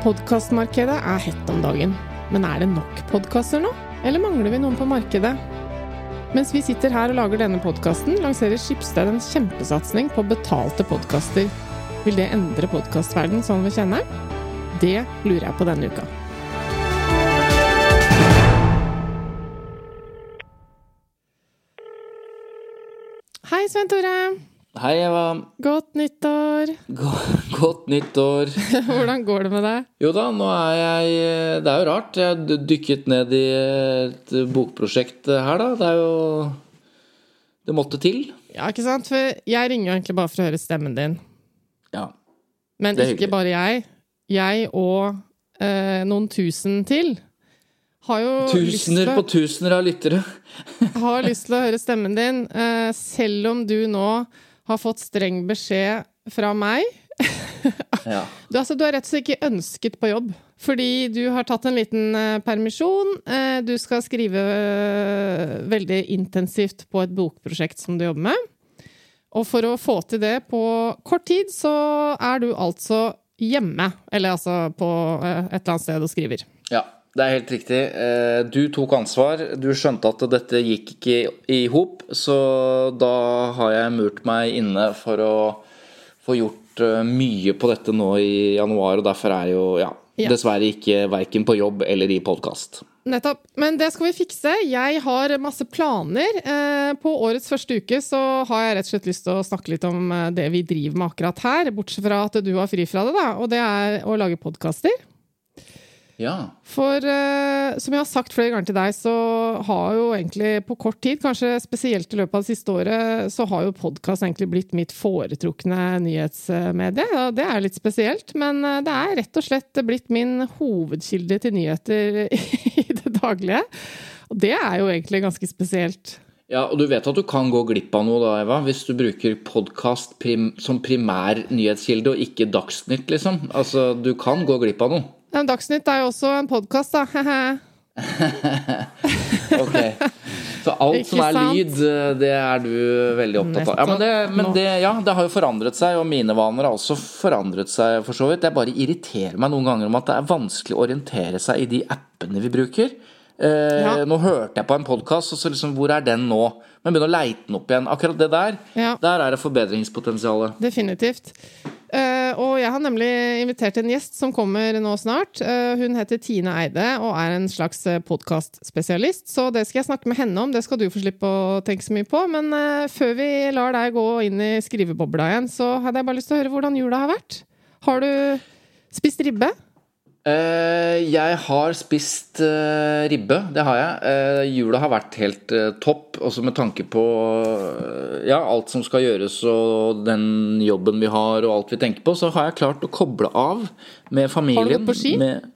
Podkastmarkedet er hett om dagen. Men er det nok podkaster nå? Eller mangler vi noen på markedet? Mens vi sitter her og lager denne podkasten, lanserer Skipsted en kjempesatsing på betalte podkaster. Vil det endre podkastverdenen sånn vi kjenner den? Det lurer jeg på denne uka. Hei, Svein Tore. Hei, Eva. Godt nyttår. Go- Godt nyttår. Hvordan går det med deg? Jo da, nå er jeg Det er jo rart. Jeg har dykket ned i et bokprosjekt her, da. Det er jo Det måtte til. Ja, ikke sant? For jeg ringer jo egentlig bare for å høre stemmen din. Ja. Men Det er ikke hyggelig. bare jeg. Jeg og eh, noen tusen til har jo Tusener lyst på tusener av lyttere. har lyst til å høre stemmen din, eh, selv om du nå har fått streng beskjed fra meg. Ja. Du, altså, du er rett og slett ikke ønsket på jobb. Fordi du har tatt en liten eh, permisjon. Eh, du skal skrive eh, veldig intensivt på et bokprosjekt som du jobber med. Og for å få til det på kort tid, så er du altså hjemme. Eller altså på et eller annet sted og skriver. ja. Det er helt riktig. Eh, Du tok ansvar. Du skjønte at dette gikk ikke i hop, så da har jeg murt meg inne for å få gjort eh, mye på dette nå i januar, og derfor er jeg jo ja, Ja. dessverre ikke verken på jobb eller i podkast. Nettopp. Men det skal vi fikse. Jeg har masse planer. Eh, På årets første uke så har jeg rett og slett lyst til å snakke litt om det vi driver med akkurat her, bortsett fra at du har fri fra det, da. Og det er å lage podkaster. Ja. For eh, som jeg har sagt flere ganger til deg, så har jo egentlig på kort tid, kanskje spesielt i løpet av det siste året, så har jo podkast egentlig blitt mitt foretrukne nyhetsmedie. Og det er litt spesielt, men eh, det er rett og slett blitt min hovedkilde til nyheter i det daglige. Og det er jo egentlig ganske spesielt. Ja, og du vet at du kan gå glipp av noe da, Eva, hvis du bruker podkast prim som primær nyhetskilde og ikke Dagsnytt, liksom. Altså, du kan gå glipp av noe. Dagsnytt er jo også en podkast, da. Ok. Så alt som er lyd, det er du veldig opptatt av. Ja, men, det, men det, ja, det har jo forandret seg, og mine vaner har også forandret seg, for så vidt. Jeg bare irriterer meg noen ganger om at det er vanskelig å orientere seg i de appene vi bruker. Eh, Ja. Nå hørte jeg på en podkast, og så liksom, hvor er den nå? Men begynner å leite den opp igjen. Akkurat det der, der er det forbedringspotensialet. Definitivt. Eh, og jeg har nemlig invitert en gjest som kommer nå snart. Eh, hun heter Tine Eide og er en slags podkastspesialist. Så det skal jeg snakke med henne om. Det skal du få slippe å tenke så mye på. Men eh, før vi lar deg gå inn i skrivebobla igjen, så hadde jeg bare lyst til å høre hvordan jula har vært. Har du spist ribbe? Eh, jeg har spist eh, ribbe, det har jeg. Eh, jula har vært helt topp, også med tanke på ja, alt som skal gjøres og den jobben vi har og alt vi tenker på. Så har jeg klart å koble av med familien. Har du gått på ski? Med,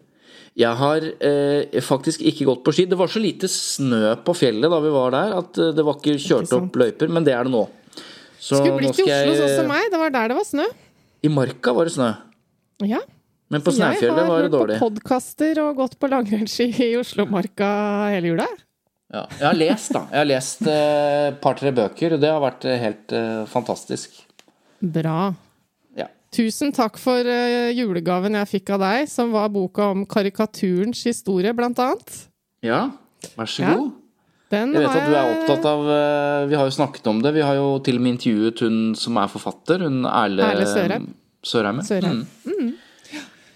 jeg har eh, faktisk ikke gått på ski. Det var så lite snø på fjellet da vi var der at det var ikke kjørt ikke opp løyper, men det er det nå. Så Skulle blitt i Oslo Oslo sånn som meg. Det var der det var snø. I Marka var det snø, Ja. Men på Snæfjellet var det dårlig. Jeg har hørt på podkaster og gått på langrennsski i Oslomarka hele jula. Ja, jeg har lest, da. Jeg har lest eh, et par-tre bøker, og det har vært eh, helt eh, fantastisk. Bra. Ja. Tusen takk for eh, julegaven jeg fikk av deg, som var boka om karikaturens historie, blant annet. ja, vær så Ja. god. Den Jeg vet at du er opptatt av Vi har jo snakket om det. Vi har jo til og med intervjuet hun som er forfatter. Hun Erle Erle Sørheim. Sørheim. Sørheim. Mm. Mm.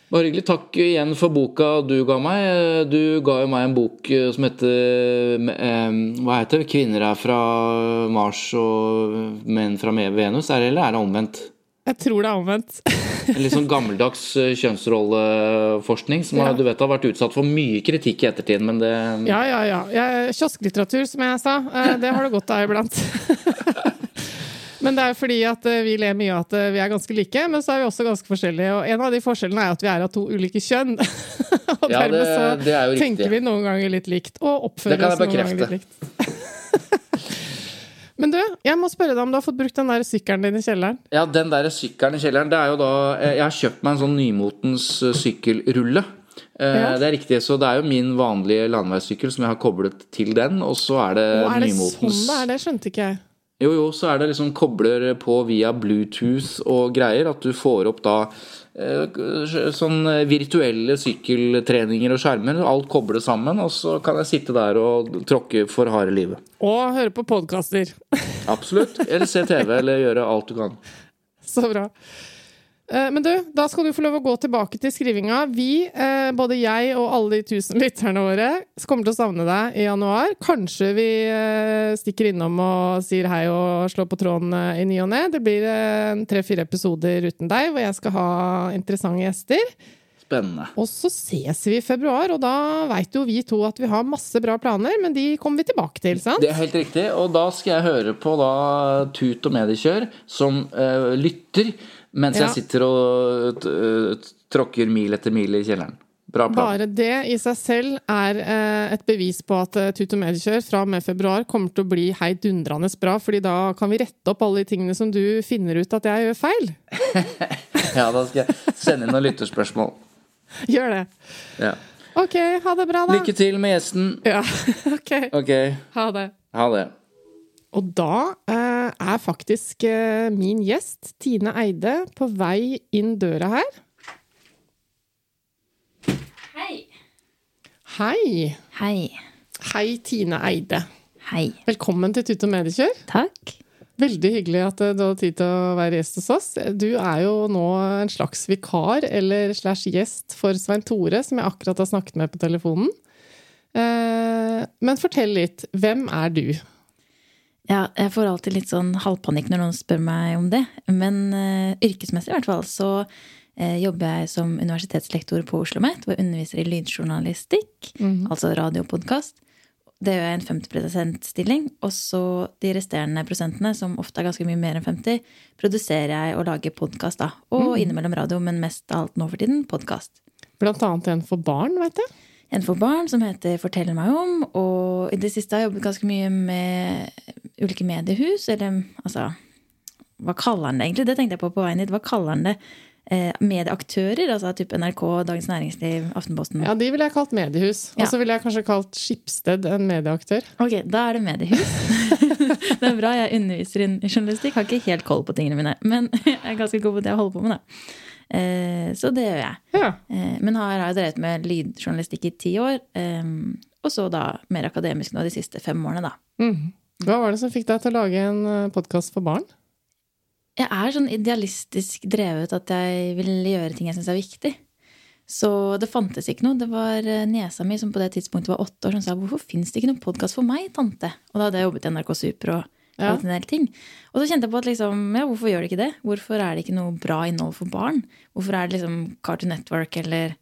Bare hyggelig. Takk igjen for boka du ga meg. Du ga jo meg en bok eh, som heter eh, Hva heter det? 'Kvinner er fra Mars og menn fra Venus'? Er det, eller er det omvendt? Jeg tror det er omvendt. En litt sånn gammeldags eh, kjønnsrolleforskning som Ja. du vet har vært utsatt for mye kritikk i ettertid, men det Ja, ja, ja. Kiosklitteratur, som jeg sa. Det har det godt av iblant. Men det er fordi at eh, vi ler mye av at eh, vi er ganske like, men så er vi også ganske forskjellige. Og en av de forskjellene er at vi er av to ulike kjønn. og Ja, dermed så det det tenker vi noen ganger litt likt, og oppfører oss noen ganger litt likt. men du, jeg må spørre deg om du har fått brukt den der sykkelen din i kjelleren? Ja, den der sykkelen i kjelleren, det er jo da eh, Jeg har kjøpt meg en sånn nymotens sykkelrulle. Ja. Det er riktig, så det er jo min vanlige landeveissykkel som jeg har koblet til den, og så er det Og er det nymotens sånn det er? Det skjønte ikke jeg. Jo, jo, så er det liksom kobler på via Bluetooth og greier, at du får opp da eh, sånn virtuelle sykkeltreninger og skjermer. Alt kobles sammen, og så kan jeg sitte der og tråkke for harde livet. Og høre på podkaster. Absolutt. Eller se TV, eller gjøre alt du kan. Så bra. Eh, Men du, da skal du få lov å gå tilbake til skrivinga. Vi, eh, både jeg og alle de tusen lytterne våre, kommer til å savne deg i januar. Kanskje vi eh, stikker innom og sier hei og slår på tråden i ny og ne. Det blir tre-fire episoder uten deg, hvor jeg skal ha interessante gjester. Spennende. Og så ses vi i februar, og da veit jo vi to at vi har masse bra planer, men de kommer vi tilbake til, sant? Det er helt riktig, og da skal jeg høre på da Tut og mediekjør som uh, lytter mens jeg sitter og eh, tråkker mil etter mil i kjelleren. Bare det i seg selv er eh, et bevis på at eh, Tut og Mediekjør fra og med februar kommer til å bli heidundrende bra, fordi da kan vi rette opp alle de tingene som du finner ut at jeg gjør feil. Ja, da skal jeg sende inn noen lytterspørsmål. Gjør det. Ja. Ok, ha det bra, da. Lykke til med gjesten. Ja, ok. Ok, Ha det. ha det. Og da eh, er faktisk eh, min gjest, Tine Eide, på vei inn døra her. Hei. Hei. Hei. Hei, Tine Eide. Hei. Velkommen til Tut og Mediekjør. Takk. Veldig hyggelig at eh, du har tid til å være gjest hos oss. Du er jo nå en slags vikar eller slash gjest for Svein Tore, som jeg akkurat har snakket med på telefonen. Eh, Men fortell litt. Hvem er du? Ja, jeg får alltid litt sånn halvpanikk når noen spør meg om det. Men uh, yrkesmessig i hvert fall så uh, jobber jeg som universitetslektor på Oslo OsloMet, hvor jeg underviser i lydjournalistikk, altså radiopodkast. Det gjør jeg en 50 %-stilling. Og så de resterende prosentene, som ofte er ganske mye mer enn 50, produserer jeg og lager podkast, da. Og innimellom radio, men mest av alt nå for tiden podkast. Blant annet en for barn, vet jeg. En for barn som heter Fortell meg om. Og i det siste har jeg jobbet ganske mye med ulike mediehus. Eller altså Hva kaller han det egentlig? Det tenkte jeg på på veien hit. Hva kaller han det? Eh, medieaktører? Altså type NRK, Dagens Næringsliv, Aftenposten. Ja, De ville jeg kalt mediehus. Og Ja. så ville jeg kanskje kalt Skipsted en medieaktør. Ok, da er det mediehus. det er bra jeg underviser i journalistikk. Har ikke helt koll på tingene mine. Men jeg er ganske god på det jeg holder på med, da. Eh, så det gjør jeg. Ja. Eh, Men her har jeg drevet med lydjournalistikk i ti år. eh, Og så da mer akademisk nå de siste fem årene, da. Mm. Hva var det som fikk deg til å lage en podkast for barn? Jeg er sånn idealistisk drevet at jeg vil gjøre ting jeg syns er viktig. Så det fantes ikke noe. Det var niesa mi som på det tidspunktet var åtte år, som sa 'Hvorfor fins det ikke noen podkast for meg, tante?' Og da hadde jeg jobbet i NRK Super og Ja. ting. Og så kjente jeg på at liksom, ja, hvorfor gjør det ikke det? Hvorfor er det ikke noe bra innhold for barn? Hvorfor er det liksom Cartoon Network eller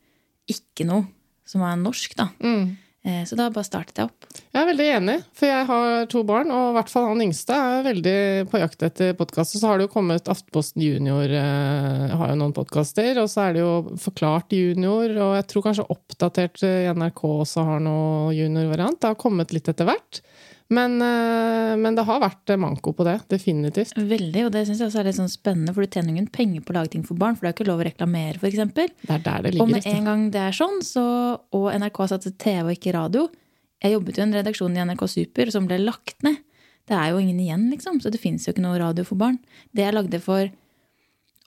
ikke noe som er norsk, da? Mm. Så da bare startet jeg opp. Jeg er veldig enig, for jeg har to barn, og i hvert fall han yngste er veldig på jakt etter podkaster. Så har det jo kommet Aftenposten Junior, eh, har jo noen podkaster, og så er det jo Forklart junior, og jeg tror kanskje Oppdatert i NRK også har noe juniorvariant. Det har kommet litt etter hvert. Men, eh, men det har vært eh, manko på det, definitivt. Veldig, og det syns jeg også er litt sånn spennende, for du tjener ingen penger på å lage ting for barn, for det er ikke lov å reklamere, f.eks. Det er der det Og med en gang det er sånn, så, og NRK satt TV og ikke radio Jeg jobbet jo i en redaksjon i NRK Super som ble lagt ned. Det er jo ingen igjen, liksom. Så det fins jo ikke noe radio for barn. Det jeg lagde for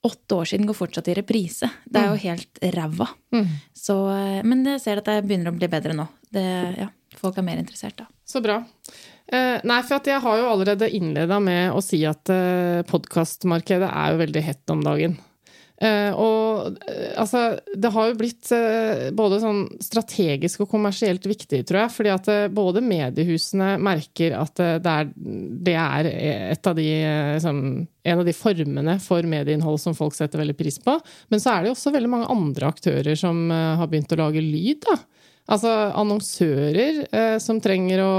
åtte år siden, går fortsatt i reprise. Det er jo helt ræva. Så, eh, men jeg ser at det begynner å bli bedre nå. Det, ja, folk er mer interessert, da. Så bra. Eh, nei, for jeg har jo allerede innleda med å si at eh, podkastmarkedet er jo veldig hett om dagen. Eh, og altså, det har jo blitt både sånn strategisk og kommersielt viktig, tror jeg. Fordi at både mediehusene merker at det er, det er et av de, liksom, en av de formene for medieinnhold som folk setter veldig pris på. Men så er det jo også veldig mange andre aktører som har begynt å lage lyd, da. Altså annonsører eh, som trenger å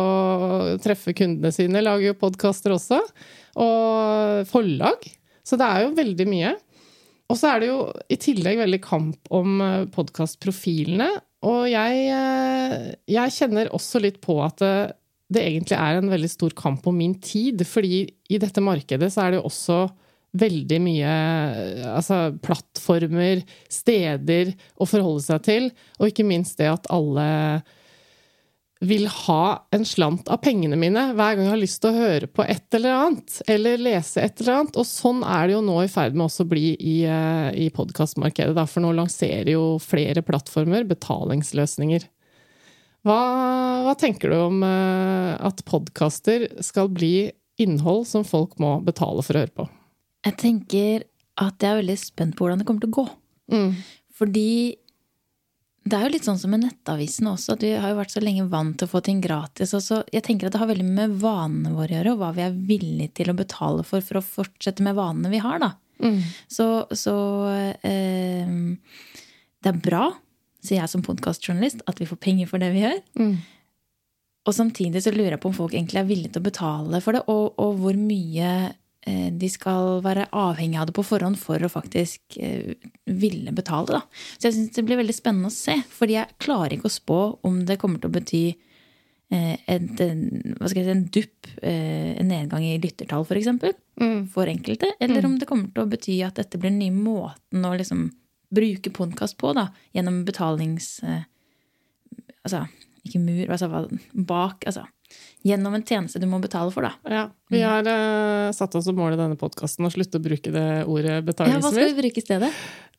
treffe kundene sine, lager jo podkaster også. Og forlag. Så det er jo veldig mye. Og så er det jo i tillegg veldig kamp om eh, podkastprofilene. Og jeg, eh, jeg kjenner også litt på at det, det egentlig er en veldig stor kamp om min tid. Fordi i dette markedet så er det jo også veldig mye altså, plattformer, steder å forholde seg til, og ikke minst det at alle vil ha en slant av pengene mine hver gang jeg har lyst til å høre på et eller annet, eller lese et eller annet. Og sånn er det jo nå i ferd med også å bli i, i podkastmarkedet, for nå lanserer jo flere plattformer betalingsløsninger. Hva, hva tenker du om at podkaster skal bli innhold som folk må betale for å høre på? Jeg tenker at jeg er veldig spent på hvordan det kommer til å gå. Mm. Fordi det er jo litt sånn som med nettavisene også, at vi har jo vært så lenge vant til å få ting gratis. Og så jeg tenker at det har veldig med vanene våre å gjøre, og hva vi er villige til å betale for for å fortsette med vanene vi har, da. Mm. Så, så eh, det er bra, sier jeg som podkastjournalist, at vi får penger for det vi gjør. Mm. Og samtidig så lurer jeg på om folk egentlig er villige til å betale for det, og, og hvor mye de skal være avhengig av det på forhånd for å faktisk eh, ville betale. Da. Så jeg syns det blir veldig spennende å se. Fordi jeg klarer ikke å spå om det kommer til å bety eh, et, en, hva skal jeg si, en dupp, eh, en nedgang i lyttertall f.eks. For, eksempel, Mm. for enkelte. Eller om det kommer til å bety at dette blir den nye måten å liksom bruke podkast på. da, Gjennom betalings... Eh, altså, ikke mur, altså bak altså, Gjennom en tjeneste du må betale for, da. Ja, vi har uh, satt oss som mål i denne podkasten å slutte å bruke det ordet Ja, hva skal betalingsmur. vi bruke i stedet?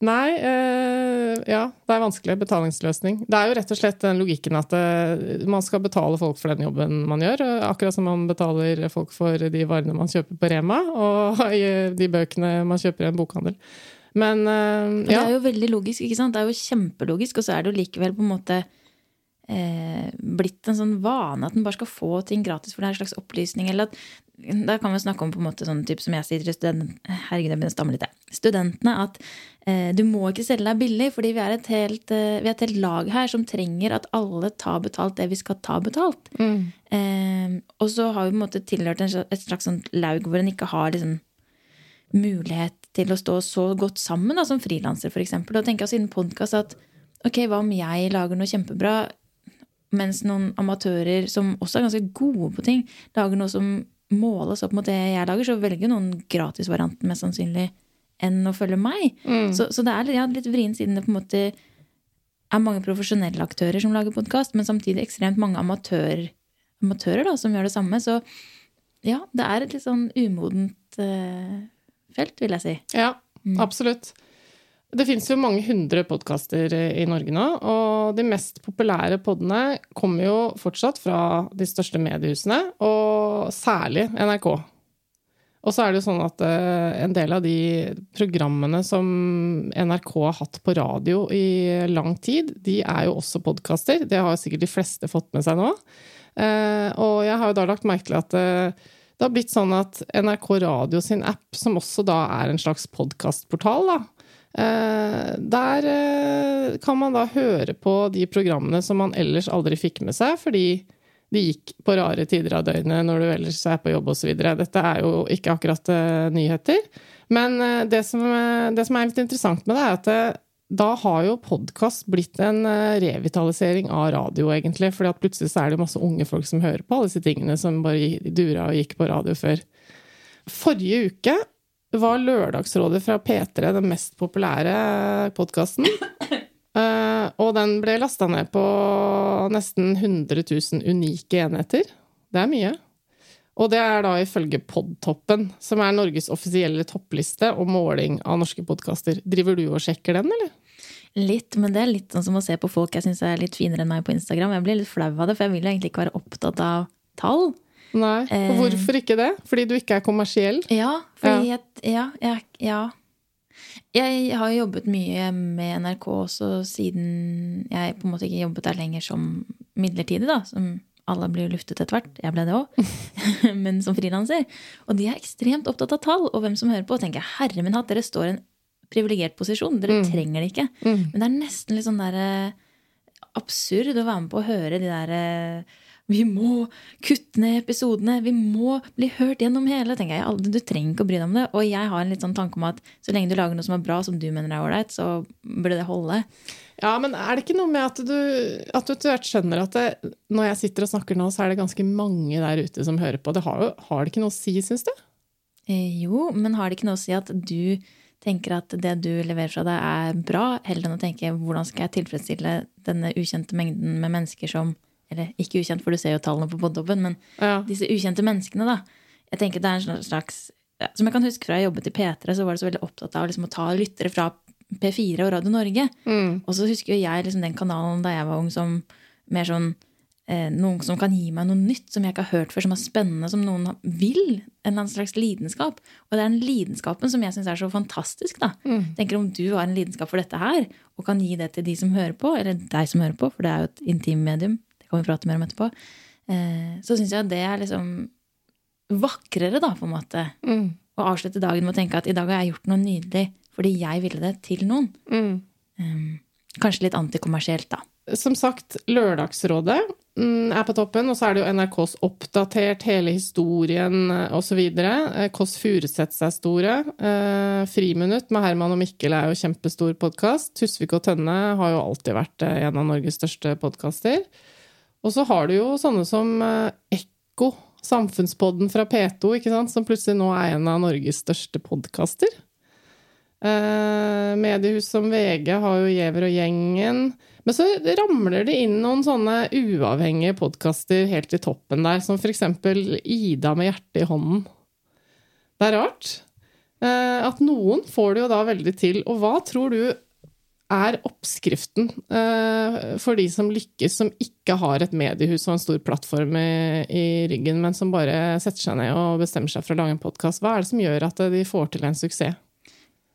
Nei, uh, ja, det er vanskelig. Betalingsløsning. Det er jo rett og slett den logikken at eh, man skal betale folk for den jobben man gjør. Akkurat som man betaler folk for de varene man kjøper på Rema, og de bøkene man kjøper i en bokhandel. Men ja. Det er jo veldig logisk, ikke sant? Det er jo kjempelogisk, og så er det jo likevel på en måte eh, blitt en sånn vane at en bare skal få ting gratis, for det er en slags opplysning. Eller at, da kan vi snakke om på en måte sånn type som jeg sier til studentene Herregud, jeg begynner å stamme litt. Studentene at eh, du må ikke selge deg billig, fordi vi er, et helt, eh, vi er et helt lag her som trenger at alle tar betalt det vi skal ta betalt. Eh, og så har vi på en måte tilhørt en, et slags sånt laug hvor en ikke har liksom mulighet til å stå så godt sammen da, som frilanser, f.eks. Da tenker også innen podkast at ok, hva om jeg lager noe kjempebra, mens noen amatører som også er ganske gode på ting, lager noe som måles opp mot det jeg lager, så velger noen gratisvarianten mest sannsynlig enn å følge meg. Så, så det er ja, litt vrient siden det på en måte er mange profesjonelle aktører som lager podkast, men samtidig ekstremt mange amatør, amatører da, som gjør det samme. Så ja, det er et litt sånn umodent uh, felt, vil jeg si. Ja, absolutt. Det fins jo mange hundre podkaster i Norge nå, og de mest populære podene kommer jo fortsatt fra de største mediehusene, og særlig NRK. Og så er det jo sånn at eh, en del av de programmene som NRK har hatt på radio i lang tid, de er jo også podkaster. Det har sikkert de fleste fått med seg nå. Eh, og jeg har jo da lagt merke til at eh, det har blitt sånn at NRK Radio sin app, som også da er en slags podkastportal, da, eh, der eh, kan man da høre på de programmene som man ellers aldri fikk med seg, fordi de gikk på rare tider av døgnet når du ellers er på jobb osv. Dette er jo ikke akkurat eh, nyheter. Men eh, det som, eh, det som er litt interessant med det, er at det, da har jo podkast blitt en eh, revitalisering av radio, egentlig. fordi at plutselig så er det masse unge folk som hører på alle disse tingene som bare dura og gikk på radio før. Forrige uke var Lørdagsrådet fra P3 den mest populære podkasten. og den ble lasta ned på nesten 100 000 unike enheter. Det er mye. Og det er da ifølge Podtoppen, som er Norges offisielle toppliste og måling av norske podkaster. Driver du og sjekker den, eller? Litt, men det er litt sånn som å se på folk jeg syns er litt finere enn meg på Instagram. Jeg blir litt flau av det, for jeg vil jo egentlig ikke være opptatt av tall. Nei. Og hvorfor ikke det? Fordi du ikke er kommersiell? Ja, fordi jeg Ja, jeg, ja. Jeg har jobbet mye med NRK også siden jeg på en måte ikke jobbet der lenger som midlertidig, da. Som alle blir luftet etter hvert. Jeg ble det òg. Men som frilanser. Og de er ekstremt opptatt av tall og hvem som hører på. Og tenker herre min hatt, dere står i en privilegert posisjon. Dere trenger det ikke. Men det er nesten litt sånn der eh, absurd å være med på å høre de der eh, vi må kutte ned episodene. Vi må bli hørt gjennom hele. tenker jeg. Du trenger ikke å bry deg om det. Og jeg har en litt sånn tanke om at så lenge du lager noe som er bra, som du mener er ålreit, så burde det holde. Ja, men er det ikke noe med at du, at du etter hvert skjønner at det, når jeg sitter og snakker nå, så er det ganske mange der ute som hører på. Det har, jo, har det ikke noe å si, syns du? Eh, jo, men har det ikke noe å si at du tenker at det du leverer fra deg, er bra, heller enn å tenke hvordan skal jeg tilfredsstille denne ukjente mengden med mennesker som Eller ikke ukjent, for du ser jo tallene på podtoppen, men Ja. disse ukjente menneskene, da. Jeg tenker det er en slags ja, Som jeg kan huske fra jeg jobbet i P3, så var det så veldig opptatt av liksom, å ta lyttere fra P4 og Radio Norge. Og så husker jeg liksom, den kanalen da jeg var ung, som mer sånn eh, noen som kan gi meg noe nytt som jeg ikke har hørt før, som er spennende, som noen vil. En eller annen slags lidenskap. Og det er den lidenskapen som jeg syns er så fantastisk. da. Tenker Om du har en lidenskap for dette her, og kan gi det til de som hører på, eller deg som hører på, for det er jo et intimmedium, det kan vi prate mer om etterpå, eh, så syns jeg det er liksom vakrere, da, på en måte. Å avslutte dagen med å tenke at i dag har jeg gjort noe nydelig fordi jeg ville det til noen. Um, kanskje litt antikommersielt, da. Som sagt, Lørdagsrådet mm, er på toppen, og så er det jo NRKs Oppdatert, hele historien osv. Kåss Furuseths er store. Eh, Friminutt med Herman og Mikkel er jo kjempestor podkast. Tusvik og Tønne har jo alltid vært eh, en av Norges største podkaster. Og så har du jo sånne som eh, Ekko, samfunnspodden fra P2, ikke sant? som plutselig nå er en av Norges største podkaster. Eh, mediehus som VG har jo Gjever og gjengen. Men så ramler det inn noen sånne uavhengige podkaster helt i toppen der, som eksempel Ida med hjertet i hånden. Det er rart. Eh, at noen får det jo da veldig til. Og hva tror du er oppskriften eh, for de som lykkes, som ikke har et mediehus og en stor plattform i, ryggen, men som bare setter seg ned og bestemmer seg for å lage en podkast? Hva er det som gjør at de får til en suksess?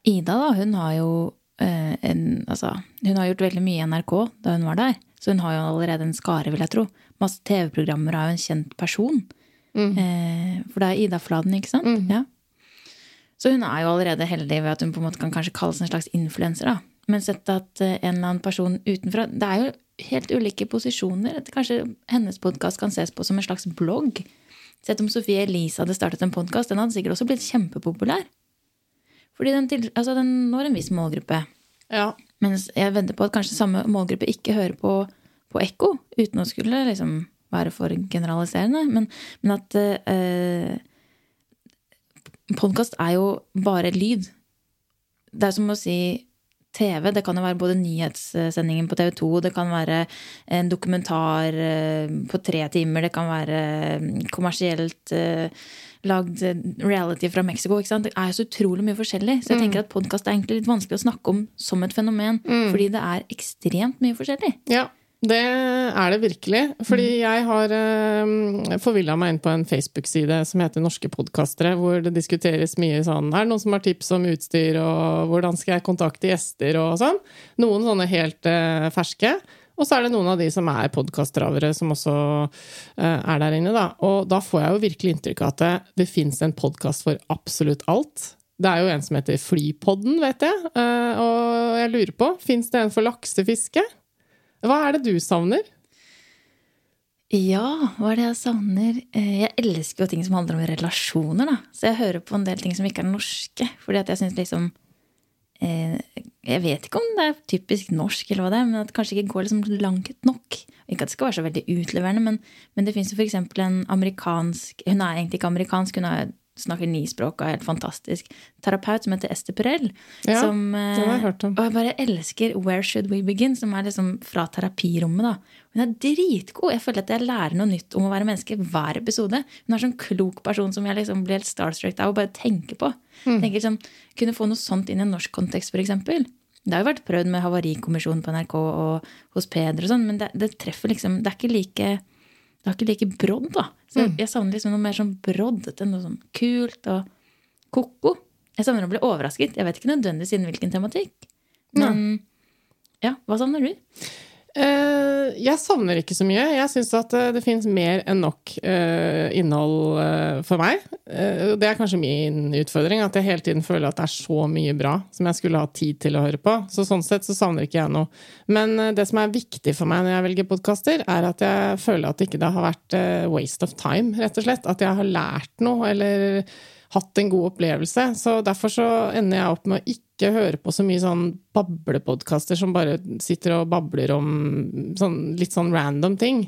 Ida, da, hun har jo eh, en Altså, hun har gjort veldig mye i NRK da hun var der. Så hun har jo allerede en skare, vil jeg tro. Masse TV-programmer og er jo en kjent person. Eh, for det er Ida Fladen, ikke sant? Ja. Så hun er jo allerede heldig ved at hun på en måte kan kanskje kalles en slags influenser. da. Men sett at eh, en eller annen person utenfra Det er jo helt ulike posisjoner. Kanskje hennes podkast kan ses på som en slags blogg. Sett om Sofie Elise hadde startet en podkast, den hadde sikkert også blitt kjempepopulær. Fordi den, til, altså den når en viss målgruppe. Ja. Mens jeg vedder på at kanskje samme målgruppe ikke hører på, på ekko, uten å skulle liksom være for generaliserende. Men, men at eh, podkast er jo bare lyd. Det er som å si TV. Det kan jo være både nyhetssendingen på TV 2, det kan være en dokumentar eh, på tre timer, det kan være mm, kommersielt eh, lagd eh, reality fra Mexico. ikke sant? Det er jo så utrolig mye forskjellig. Så jeg tenker at podkast er egentlig litt vanskelig å snakke om som et fenomen, fordi det er ekstremt mye forskjellig. Ja, det er det virkelig. Fordi jeg har eh, forvilla meg inn på en Facebook-side som heter Norske podkastere, hvor det diskuteres mye sånn Er det noen som har tips om utstyr, og hvordan skal jeg kontakte gjester, og sånn? Noen sånne helt eh, ferske. Og så er det noen av de som er podkastdravere, som også eh, er der inne. Da. Og da får jeg jo virkelig inntrykk av at det, det fins en podkast for absolutt alt. Det er jo en som heter Flypodden, vet jeg. Eh, og jeg lurer på, fins det en for laksefiske? Hva er det du savner? Ja, hva er det jeg savner? Eh, Jeg elsker jo ting som handler om relasjoner, da. Så jeg hører på en del ting som ikke er norske. Fordi at jeg syns liksom eh, Jeg vet ikke om det er typisk norsk, eller hva det er, men at det kanskje ikke går liksom langt nok. Ikke at det skal være så veldig utleverende, men, men det fins jo f.eks. en amerikansk Hun er egentlig ikke amerikansk, hun er, snakker ni språk og er helt fantastisk. Terapeut som heter Esther Perel. Ja, som, det har jeg hørt om. Og jeg bare elsker Where Should We Begin, som er liksom fra terapirommet. da. Hun er dritgod. Jeg føler at jeg lærer noe nytt om å være menneske hver episode. Hun er sånn klok person som jeg liksom blir helt starstruck av å bare tenke på. Tenker sånn, Kunne få noe sånt inn i en norsk kontekst, f.eks. Det har jo vært prøvd med Havarikommisjonen på NRK og hos Peder og sånn, men det, det treffer liksom Det er ikke like det har ikke like brodd, da. Så jeg savner liksom noe mer sånn broddete, noe sånn kult og ko-ko. Jeg savner å bli overrasket. Jeg vet ikke nødvendigvis innen hvilken tematikk. Men ja, hva savner du? Eh, jeg savner ikke så mye. Jeg syns at eh, det finnes mer enn nok eh, innhold for meg. Det er kanskje min utfordring, at jeg hele tiden føler at det er så mye bra som jeg skulle ha tid til å høre på. Så sånn sett så savner ikke jeg noe. Men det som er viktig for meg når jeg velger podkaster, er at jeg føler at det ikke har vært waste of time, rett og slett. At jeg har lært noe, eller hatt en god opplevelse. Så derfor så ender jeg opp med å ikke høre på så mye sånn bablepodkaster som bare sitter og babler om sånn, litt sånn random ting.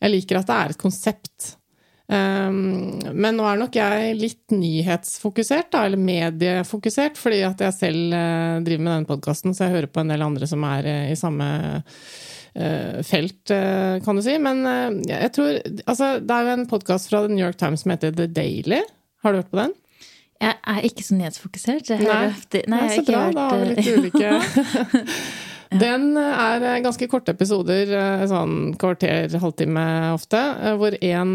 Jeg liker at det er et konsept. Um, men nå er nok jeg litt nyhetsfokusert, da, eller mediefokusert, fordi at jeg selv uh, driver med denne podkasten, så jeg hører på en del andre som er uh, i samme uh, felt, kan du si. Men jeg tror Altså, det er jo en podkast fra The New York Times som heter The Daily. Har du hørt på den? Jeg er ikke så nyhetsfokusert. Jeg Nei, ofte, nei, det er så bra. Da har vi litt ulike Den er eh, ganske korte episoder, eh, sånn kvarter, halvtime ofte, eh, hvor én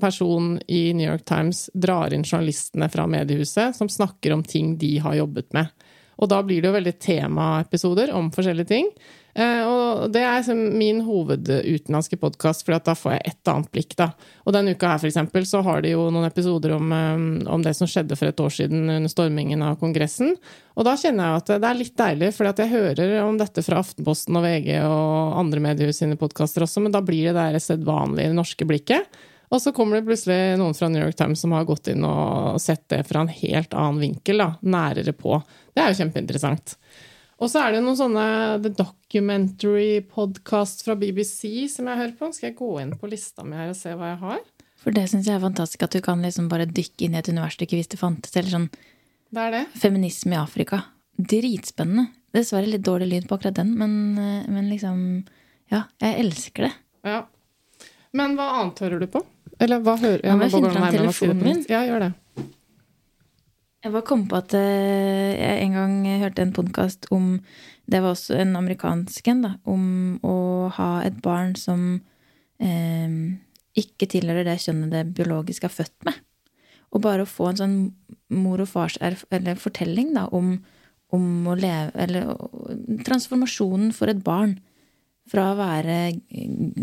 person i New York Times drar inn journalistene fra mediehuset som snakker om ting de har jobbet med. Og da blir det jo veldig temaepisoder om forskjellige ting. Eh, og det er min hovedutenlandske podkast, for da får jeg et annet blikk. da. Og denne uka her, for eksempel, så har de jo noen episoder om, eh, om, det som skjedde for et år siden under stormingen av Kongressen. Og da kjenner jeg at det er litt deilig, for jeg hører om dette fra Aftenposten og VG og andre mediehus sine podkaster også, men da blir det det sedvanlige norske blikket. Og så kommer det plutselig noen fra New York Times som har gått inn og sett det fra en helt annen vinkel, da, nærere på. Det er jo kjempeinteressant. Og så er det noen sånne The Documentary Podcast fra BBC som jeg hører på. Skal jeg gå inn på lista mi her og se hva jeg har? For det syns jeg er fantastisk, at du kan liksom bare dykke inn i et univers du ikke visste fantes. Eller sånn det er det. feminisme i Afrika. Dritspennende. Dessverre litt dårlig lyd på akkurat den, men, eh, men liksom Ja, jeg elsker det. Ja. Men hva annet hører du på? Eller hva hører jeg? Må jeg finne fram telefonen min? Ja, gjør det. Jeg bare kom på at eh, jeg en gang hørte en podkast om Det var også en amerikansk en, da. Om å ha et barn som eh, ikke tilhører det kjønnet det biologisk er født med. Og bare å få en sånn mor og fars eller fortelling da, om, om å leve Eller transformasjonen for et barn fra å være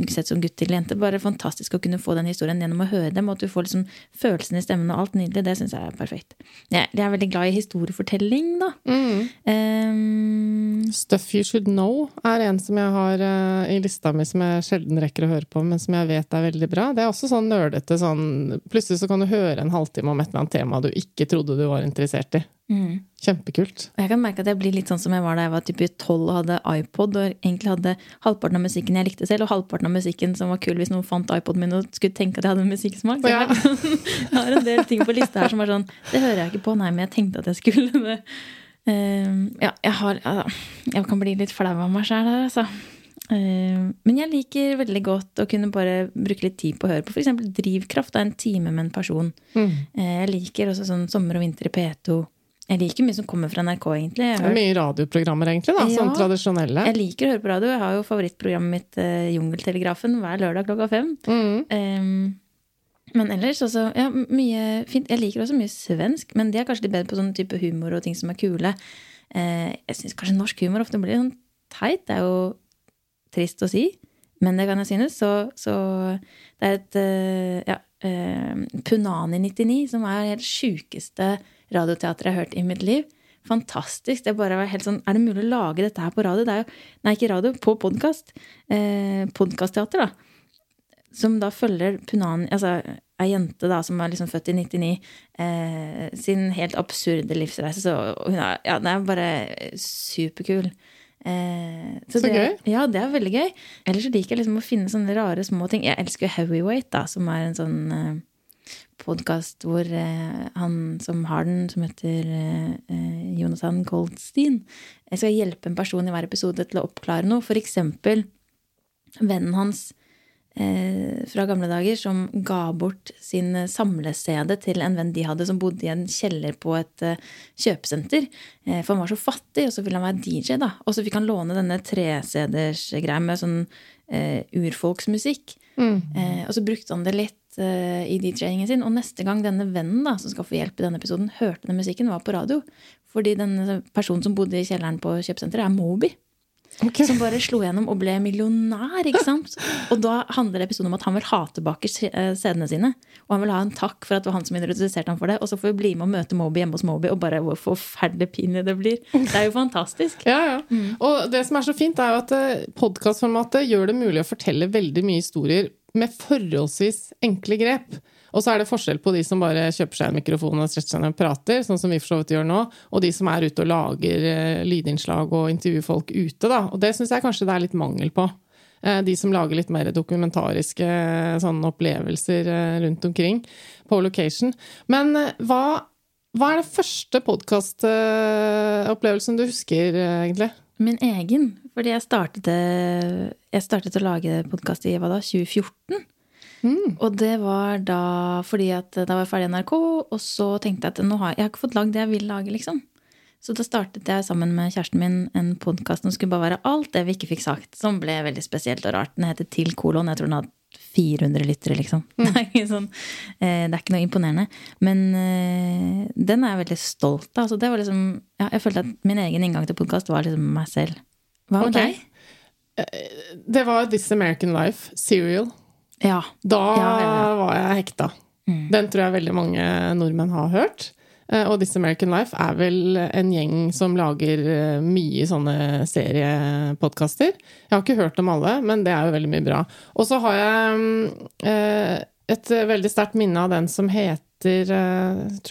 sett som gutt til jente. Bare fantastisk å kunne få den historien gjennom å høre dem, og at du får liksom følelsen i stemmen og alt nydelig. Det syns jeg er perfekt. Jeg, jeg, er veldig glad i historiefortelling, da. Mm. Um, Stuff You Should Know er en som jeg har uh, i lista mi som jeg sjelden rekker å høre på, men som jeg vet er veldig bra. Det er også sånn nerdete sånn Plutselig så kan du høre en halvtime om et eller annet tema du ikke trodde du var interessert i. Mm. Kjempekult. Og jeg kan merke at jeg blir litt sånn som jeg var da jeg var type 12 og hadde iPod, og egentlig hadde halvparten av musikken jeg likte selv, og halvparten av musikken som var kul hvis noen fant iPoden min og skulle tenke at jeg hadde musikksmak. Ja. Jeg har en del ting på lista her som er sånn Det hører jeg ikke på, nei, men jeg tenkte at jeg skulle det. Uh, ja, jeg har Jeg kan bli litt flau av meg sjæl her, altså. Uh, men jeg liker veldig godt å kunne bare bruke litt tid på å høre på f.eks. Drivkraft er en time med en person. Mm. Uh, jeg liker også sånn Sommer og vinter i P2. Jeg liker mye som kommer fra NRK, egentlig. Det er mye radioprogrammer, egentlig, da, sånn ja, sånn tradisjonelle. Jeg liker å høre på radio. Jeg har jo favorittprogrammet mitt, uh, Jungeltelegrafen, hver lørdag klokka fem. Mm. Um, men ellers, også Ja, mye fint. Jeg liker også mye svensk, men de er kanskje litt bedre på sånn type humor og ting som er kule. Uh, jeg syns kanskje norsk humor ofte blir sånn teit. Det er jo trist å si, men det kan jeg synes. Så, så det er et uh, ja, Punani 99, som er helt sjukeste radioteater jeg har hørt i mitt liv. Fantastisk. Det bare var helt sånn Er det mulig å lage dette her på radio? Det er jo, nei, ikke radio, på podkast. Eh, Podkastteater, da. Som da følger Punani Altså ei jente da som er liksom født i 99, eh, sin helt absurde livsreise. Så hun er, ja, den er bare superkul. Eh, så, så det, gøy. Ja, det er veldig gøy. Ellers så liker jeg liksom å finne sånne rare små ting. Jeg elsker jo Heavyweight, da, som er en sånn eh, podkast hvor eh, han som har den, som heter eh, Jonathan Goldstein, jeg skal hjelpe en person i hver episode til å oppklare noe. For eksempel vennen hans eh, fra gamle dager som ga bort sin samle-CD til en venn de hadde, som bodde i en kjeller på et eh, kjøpesenter. Eh, for han var så fattig, og så ville han være DJ, da. Og så fikk han låne denne 3-CD-ers greia med sånn eh, urfolksmusikk. Eh, og så brukte han det litt eh, i DJ-ingen sin. Og neste gang denne vennen da, som skal få hjelp i denne episoden, hørte den musikken, var på radio. Fordi denne personen som bodde i kjelleren på kjøpesenteret, er Moby. Som bare slo gjennom og ble millionær. ikke sant? Og da handler episoden om at han vil ha tilbake sedene CD-ene sine. Og han vil ha en takk for at det var han som introduserte ham for det. Og så får vi bli med og møte Moby hjemme hos Moby, og bare hvor forferdelig pinlig det blir. Det er jo fantastisk. Ja, ja. Og det som er så fint, er jo at podkastformatet gjør det mulig å fortelle veldig mye historier med forholdsvis enkle grep. Og så er det forskjell på de som bare kjøper seg en mikrofon og strekker seg ned og prater, sånn som vi for så vidt gjør nå, og de som er ute og lager eh, lydinnslag og intervjuer folk ute, da. Og det syns jeg kanskje det er litt mangel på. Eh, De som lager litt mer dokumentariske eh, sånne opplevelser rundt omkring på location. Men hva, hva er den første podkastopplevelsen du husker, egentlig? Min egen. Fordi jeg startet, jeg startet å lage podkast i hva da, 2014. Og det var da fordi at da var jeg ferdig i NRK, og så tenkte jeg at nå har jeg, jeg har ikke fått lagd det jeg vil lage, liksom. Så da startet jeg sammen med kjæresten min en podkast som skulle bare være alt det vi ikke fikk sagt. Som ble veldig spesielt og rart. Den heter Til kolon. Jeg tror den hadde 400 lyttere, liksom. Det, er sånn, eh, det er ikke noe imponerende. Men eh, den er jeg veldig stolt av. Altså, det var liksom, ja, jeg følte at min egen inngang til podkast var liksom meg selv. Hva med okay. deg? Det var This American Life, Serial. Ja. Da Ja, var jeg hekta. Den tror jeg veldig mange nordmenn har hørt. Eh, Og This American Life er vel en gjeng som lager eh, mye sånne seriepodkaster. Jeg har ikke hørt dem alle, men det er jo veldig mye bra. Og så har jeg mm, eh, et veldig sterkt minne av den som heter jeg,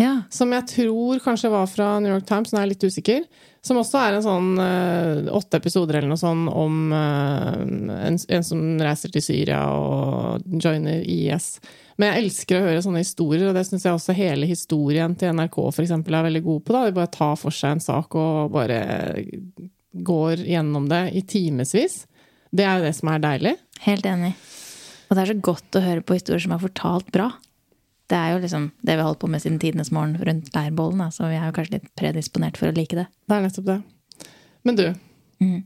ja. Som jeg tror kanskje var fra New York Times, nå er jeg litt usikker. Som også er en sånn åtte episoder eller noe sånn om en, en som reiser til Syria og joiner IS. Men jeg elsker å høre sånne historier, og det syns jeg også hele historien til NRK for eksempel, er veldig god på. da. De bare tar for seg en sak og bare går gjennom det i timevis. Det er jo det som er deilig. Helt enig. Og det er så godt å høre på historier som er fortalt bra. Det er jo liksom det vi har holdt på med siden tidenes morgen rundt leirbollen, så vi er jo kanskje litt predisponert for å like det. Det er nettopp det. Men du, mm.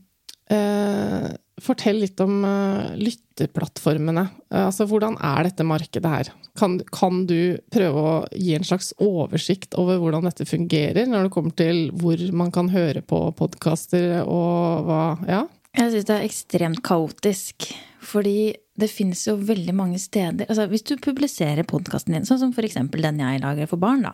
eh, fortell litt om uh, lytterplattformene. Uh, altså, hvordan er dette markedet her? Kan, kan du prøve å gi en slags oversikt over hvordan dette fungerer, når det kommer til hvor man kan høre på podkaster og hva Ja? Jeg syns det er ekstremt kaotisk. Fordi det finnes jo veldig mange steder. Altså Hvis du publiserer podkasten din, sånn som eksempel den jeg lager for barn, da,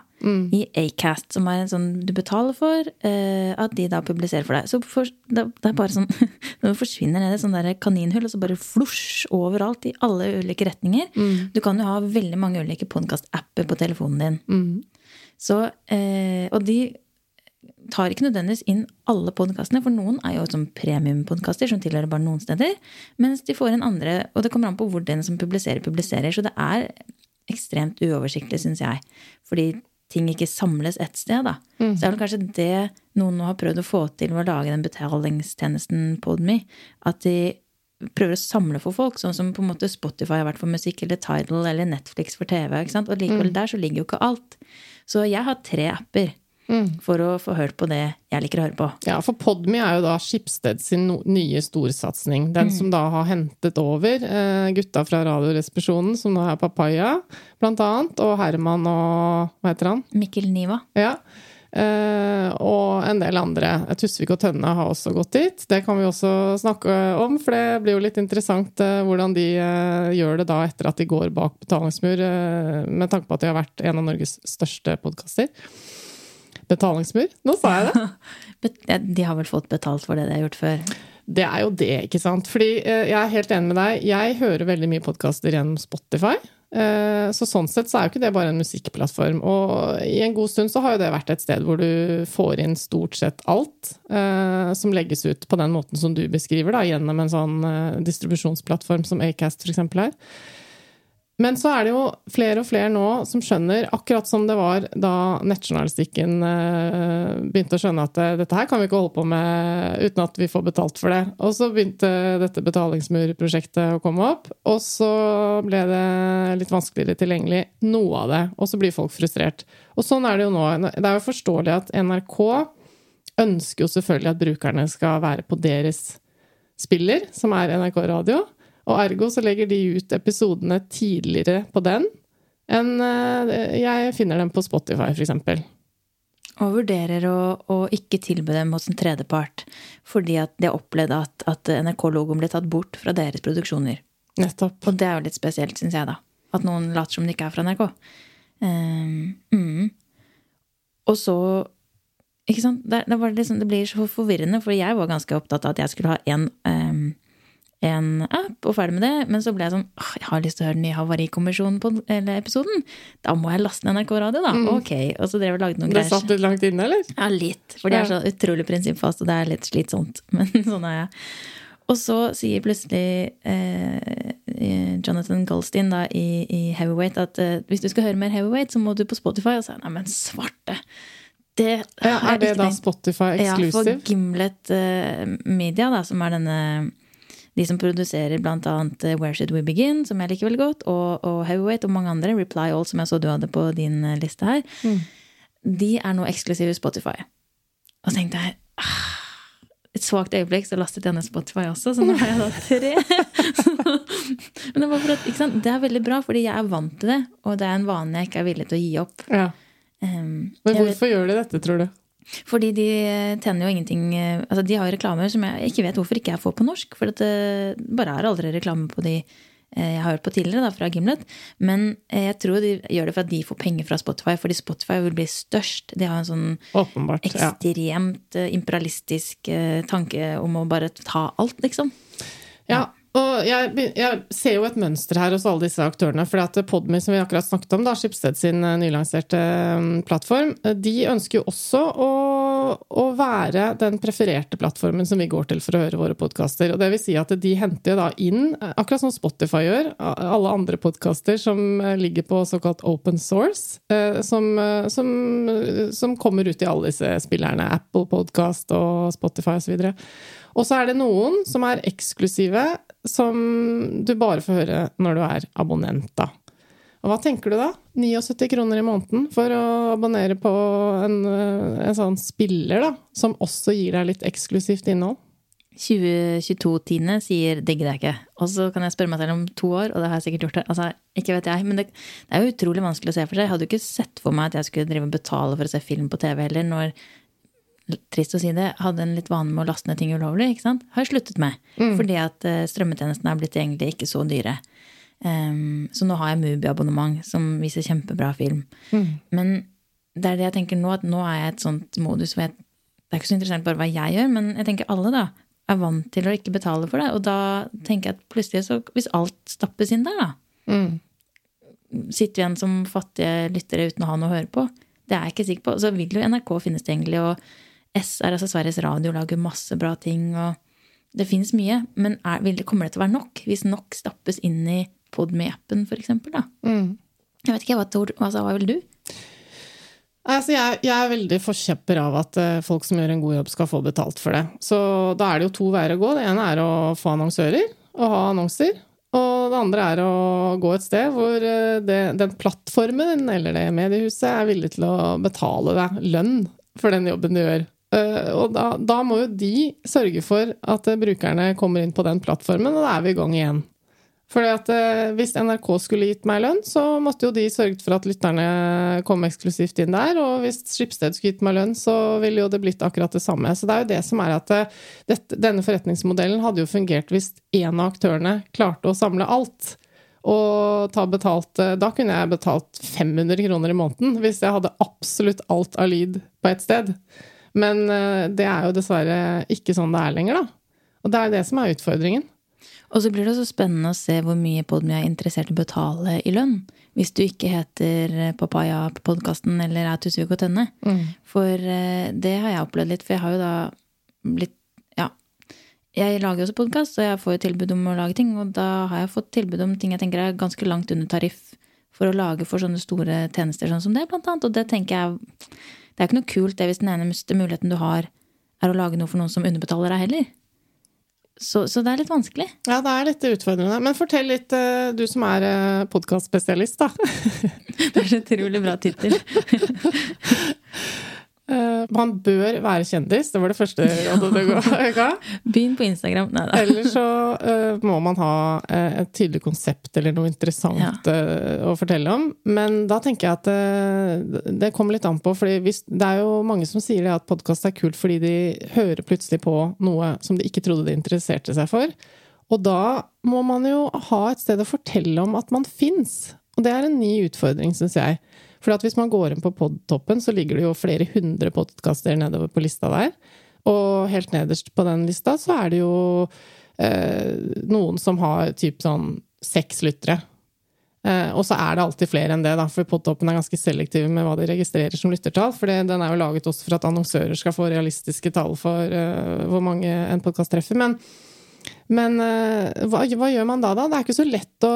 i Acast, som er en sånn du betaler for, eh, at de da publiserer for deg, så for, det, det er bare sånn Når du forsvinner ned i et sånt kaninhull, og så bare flosj overalt i alle ulike retninger. Du kan jo ha veldig mange ulike podkast-apper på telefonen din. Så, eh, og de tar ikke nødvendigvis inn alle podkastene, for noen er jo som premiumpodkaster som tilhører bare noen steder, mens de får en andre Og det kommer an på hvor den som publiserer, publiserer. Så det er ekstremt uoversiktlig, syns jeg. Fordi ting ikke samles ett sted, da. Så det er vel kanskje det noen nå har prøvd å få til ved å lage den betalingstjenesten Podme. At de prøver å samle for folk, sånn som på en måte Spotify har vært for musikk, eller Tidal eller Netflix for TV. ikke sant? Og likevel der så ligger jo ikke alt. Så jeg har tre apper for å få hørt på det jeg liker å høre på. Ja, for Podme er jo da Skipsted sin nye storsatsing. Den som da har hentet over eh, gutta fra Radioresepsjonen, som nå er Papaya, blant annet, og Herman og Hva heter han? Mikkel Niva. Ja. Eh, og en del andre. Tusvik og Tønne har også gått dit. Det kan vi også snakke om, for det blir jo litt interessant eh, hvordan de eh, gjør det da etter at de går bak betalingsmur, eh, med tanke på at de har vært en av Norges største podkaster. Betalingsmur? Nå sa jeg det! De har vel fått betalt for det de har gjort før. Det er jo det, ikke sant. Fordi eh, jeg er helt enig med deg. Jeg hører veldig mye podkaster gjennom Spotify. Eh, Så sånn sett så er jo ikke det bare en musikkplattform. Og i en god stund så har jo det vært et sted hvor du får inn stort sett alt eh, som legges ut på den måten som du beskriver, da, gjennom en sånn distribusjonsplattform som Acast eksempel er. Men så er det jo flere og flere nå som skjønner, akkurat som det var da nettjournalistikken eh, begynte å skjønne at eh, dette her kan vi ikke holde på med uten at vi får betalt for det. Og så begynte dette betalingsmurprosjektet å komme opp, og så ble det litt vanskeligere tilgjengelig, noe av det. Og så blir folk frustrert. Og sånn er det jo nå. Det er jo forståelig at NRK ønsker jo selvfølgelig at brukerne skal være på deres spiller, som er NRK Radio. Og ergo så legger de ut episodene tidligere på den enn eh, jeg finner dem på Spotify, eksempel. Og vurderer å, å ikke tilby dem hos en tredjepart fordi at de har opplevd at, at NRK-logoen ble tatt bort fra deres produksjoner. Nettopp. Og det er jo litt spesielt, syns jeg, da. At noen later som de ikke er fra NRK. Um, mm. Og så Ikke sant? Det, det, liksom, det, blir så forvirrende, for jeg var ganske opptatt av at jeg skulle ha en, um, en app og ferdig med det. Men så ble jeg sånn åh, jeg har lyst til å høre den nye Havarikommisjonen-episoden. Da må jeg laste ned NRK Radio, da. Mm. Ok. Og så drev og lagde noen greier. Det satt litt langt inne, eller? Ja, litt. For det er så utrolig prinsippfast, og det er litt slitsomt. Men sånn er jeg. Og så sier plutselig eh, Jonathan Goldstein da, i, i, Heavyweight at eh, hvis du skal høre mer Heavyweight, så må du på Spotify. Og så nei, men svarte! Det ja, er det da Spotify exclusive? Ja, for Gimlet eh, Media, da, som er denne de som produserer annet eh, Where Should We Begin, som jeg liker veldig godt, og, og Heavyweight og mange andre, Reply All, som jeg så du hadde på din eh, liste her, mm. de er nå eksklusive Spotify. Og så tenkte jeg ah, et svakt øyeblikk så lastet jeg ned Spotify også, så nå har jeg da tre. Men det, var at, det er veldig bra, fordi jeg er vant til det, og det er en vane jeg ikke er villig til å gi opp. Ja. Um, Men hvorfor vet, gjør de dette, tror du? Fordi de tjener jo ingenting eh, Altså, de har reklamer som jeg ikke vet hvorfor ikke jeg får på norsk. For det bare er aldri reklame på de Eh, jeg har hørt på tidligere, da, fra Gimlet. Men eh, jeg tror de gjør det for at de får penger fra Spotify, fordi Spotify vil bli størst. De har en sånn Åpenbart, ekstremt ja. Eh, imperialistisk tanke om å bare ta alt, liksom. Ja, og jeg, jeg, ser jo et mønster her hos alle disse aktørene. For at Podme, som vi akkurat snakket om, da, Skipsted sin eh, nylanserte mm, plattform, eh, de ønsker jo også å, å, være den prefererte plattformen som vi går til for å høre våre podkaster. Og det vil si at de henter da inn, eh, akkurat som Spotify gjør, alle andre podkaster som ligger på såkalt open source, som, som, som kommer ut i alle disse spillerne. Apple Podcast og Spotify osv. Og så er det noen som er eksklusive, som du bare får høre når du er abonnent, da. Og hva tenker du da? 79 kroner i måneden for å abonnere på en, en sånn spiller, da, som også gir deg litt eksklusivt innhold? 2022-tiende sier 'digger deg ikke'. Og så kan jeg spørre meg selv om to år, og det har jeg sikkert gjort. det. Altså, ikke vet jeg, Men det, det, er jo utrolig vanskelig å se for seg. Jeg hadde jo ikke sett for meg at jeg skulle drive og betale for å se film på TV heller, når trist å si det, hadde en litt vane med å laste ned ting ulovlig. ikke sant? Har jeg sluttet med. Mm. Fordi at uh, strømmetjenestene er blitt egentlig ikke så dyre. Um, så nå har jeg Mubi-abonnement, som viser kjempebra film. Mm. Men det er det jeg tenker nå, at nå er jeg i et sånt modus hvor jeg, Det er ikke så interessant bare hva jeg gjør, men jeg tenker alle, da, er vant til å ikke betale for det. Og da tenker jeg at plutselig, så hvis alt stappes inn der, da mm. Sitter vi igjen som fattige lyttere uten å ha noe å høre på? Det er jeg ikke sikker på. Så vil jo NRK finnes tilgjengelig, og SR, altså Sveriges Radio, lager masse bra ting, og det fins mye. Men er, det, kommer det til å være nok? Hvis nok stappes inn i Podme-appen, eksempel. Mm. Jeg vet ikke, hva, tror, altså, hva vil du? Altså, jeg, jeg, er veldig forkjemper av at uh, folk som gjør en god jobb, skal få betalt for det. Så da er det jo to veier å gå. Det ene er å få annonsører, og ha annonser. Og det andre er å gå et sted hvor uh, det, den plattformen eller det mediehuset er villig til å betale deg lønn for den jobben du gjør. Eh, og da, da, må jo de sørge for at eh, brukerne kommer inn på den plattformen, og da er vi i gang igjen. Fordi at eh, Hvis NRK skulle gitt meg lønn, så måtte jo de sørget for at lytterne kom eksklusivt inn der. Og hvis Skipsted skulle gitt meg lønn, så ville jo det blitt akkurat det samme. Så det er jo det som er at dette, denne forretningsmodellen hadde jo fungert hvis én av aktørene klarte å samle alt. Og ta betalt Da kunne jeg betalt 500 kroner i måneden hvis jeg hadde absolutt alt av lyd på ett sted. Men eh, det er jo dessverre ikke sånn det er lenger, da. Og det er det som er utfordringen. Og så blir det også spennende å se hvor mye Podmy er interessert i å betale i lønn. Hvis du ikke heter Papaya på podkasten eller er Tusvik og Tønne. Mm. For eh, det har jeg opplevd litt, for jeg har jo da blitt Ja. Jeg lager også podkast, og jeg får jo tilbud om å lage ting. Og da har jeg fått tilbud om ting jeg tenker er ganske langt under tariff for å lage for sånne store tjenester sånn som det, blant annet. Og det tenker jeg det er ikke noe kult det hvis den eneste muligheten du har, er å lage noe for noen som underbetaler deg heller. Så, så, det er litt vanskelig. Ja, det er litt utfordrende. Men fortell litt, eh, du som er eh, podkastspesialist, da. det er så utrolig bra tittel. Eh, man bør være kjendis. Det var det første rådet du ga. Begynn på Instagram. Nei da. Eller så uh, må man ha uh, et tydelig konsept eller noe interessant eh, å fortelle om. Men da tenker jeg at det kommer litt an på, for det er jo mange som sier det at podkast er kult fordi de hører plutselig på noe som de ikke trodde de interesserte seg for. Og da må man jo ha et sted å fortelle om at man fins. Og det er en ny utfordring, syns jeg. For hvis man går inn på podtoppen, så ligger det jo flere hundre podkaster nedover på lista der. Og helt nederst på den lista så er det jo eh, noen som har typ sånn seks lyttere. Eh, og så er det alltid flere enn det, da, for podtoppen er ganske selektiv med hva de registrerer som lyttertall. For den er jo laget også for at annonsører skal få realistiske tall for eh, hvor mange en podkast treffer. Men men uh, hva, hva, gjør man da, da? Det er ikke så lett å,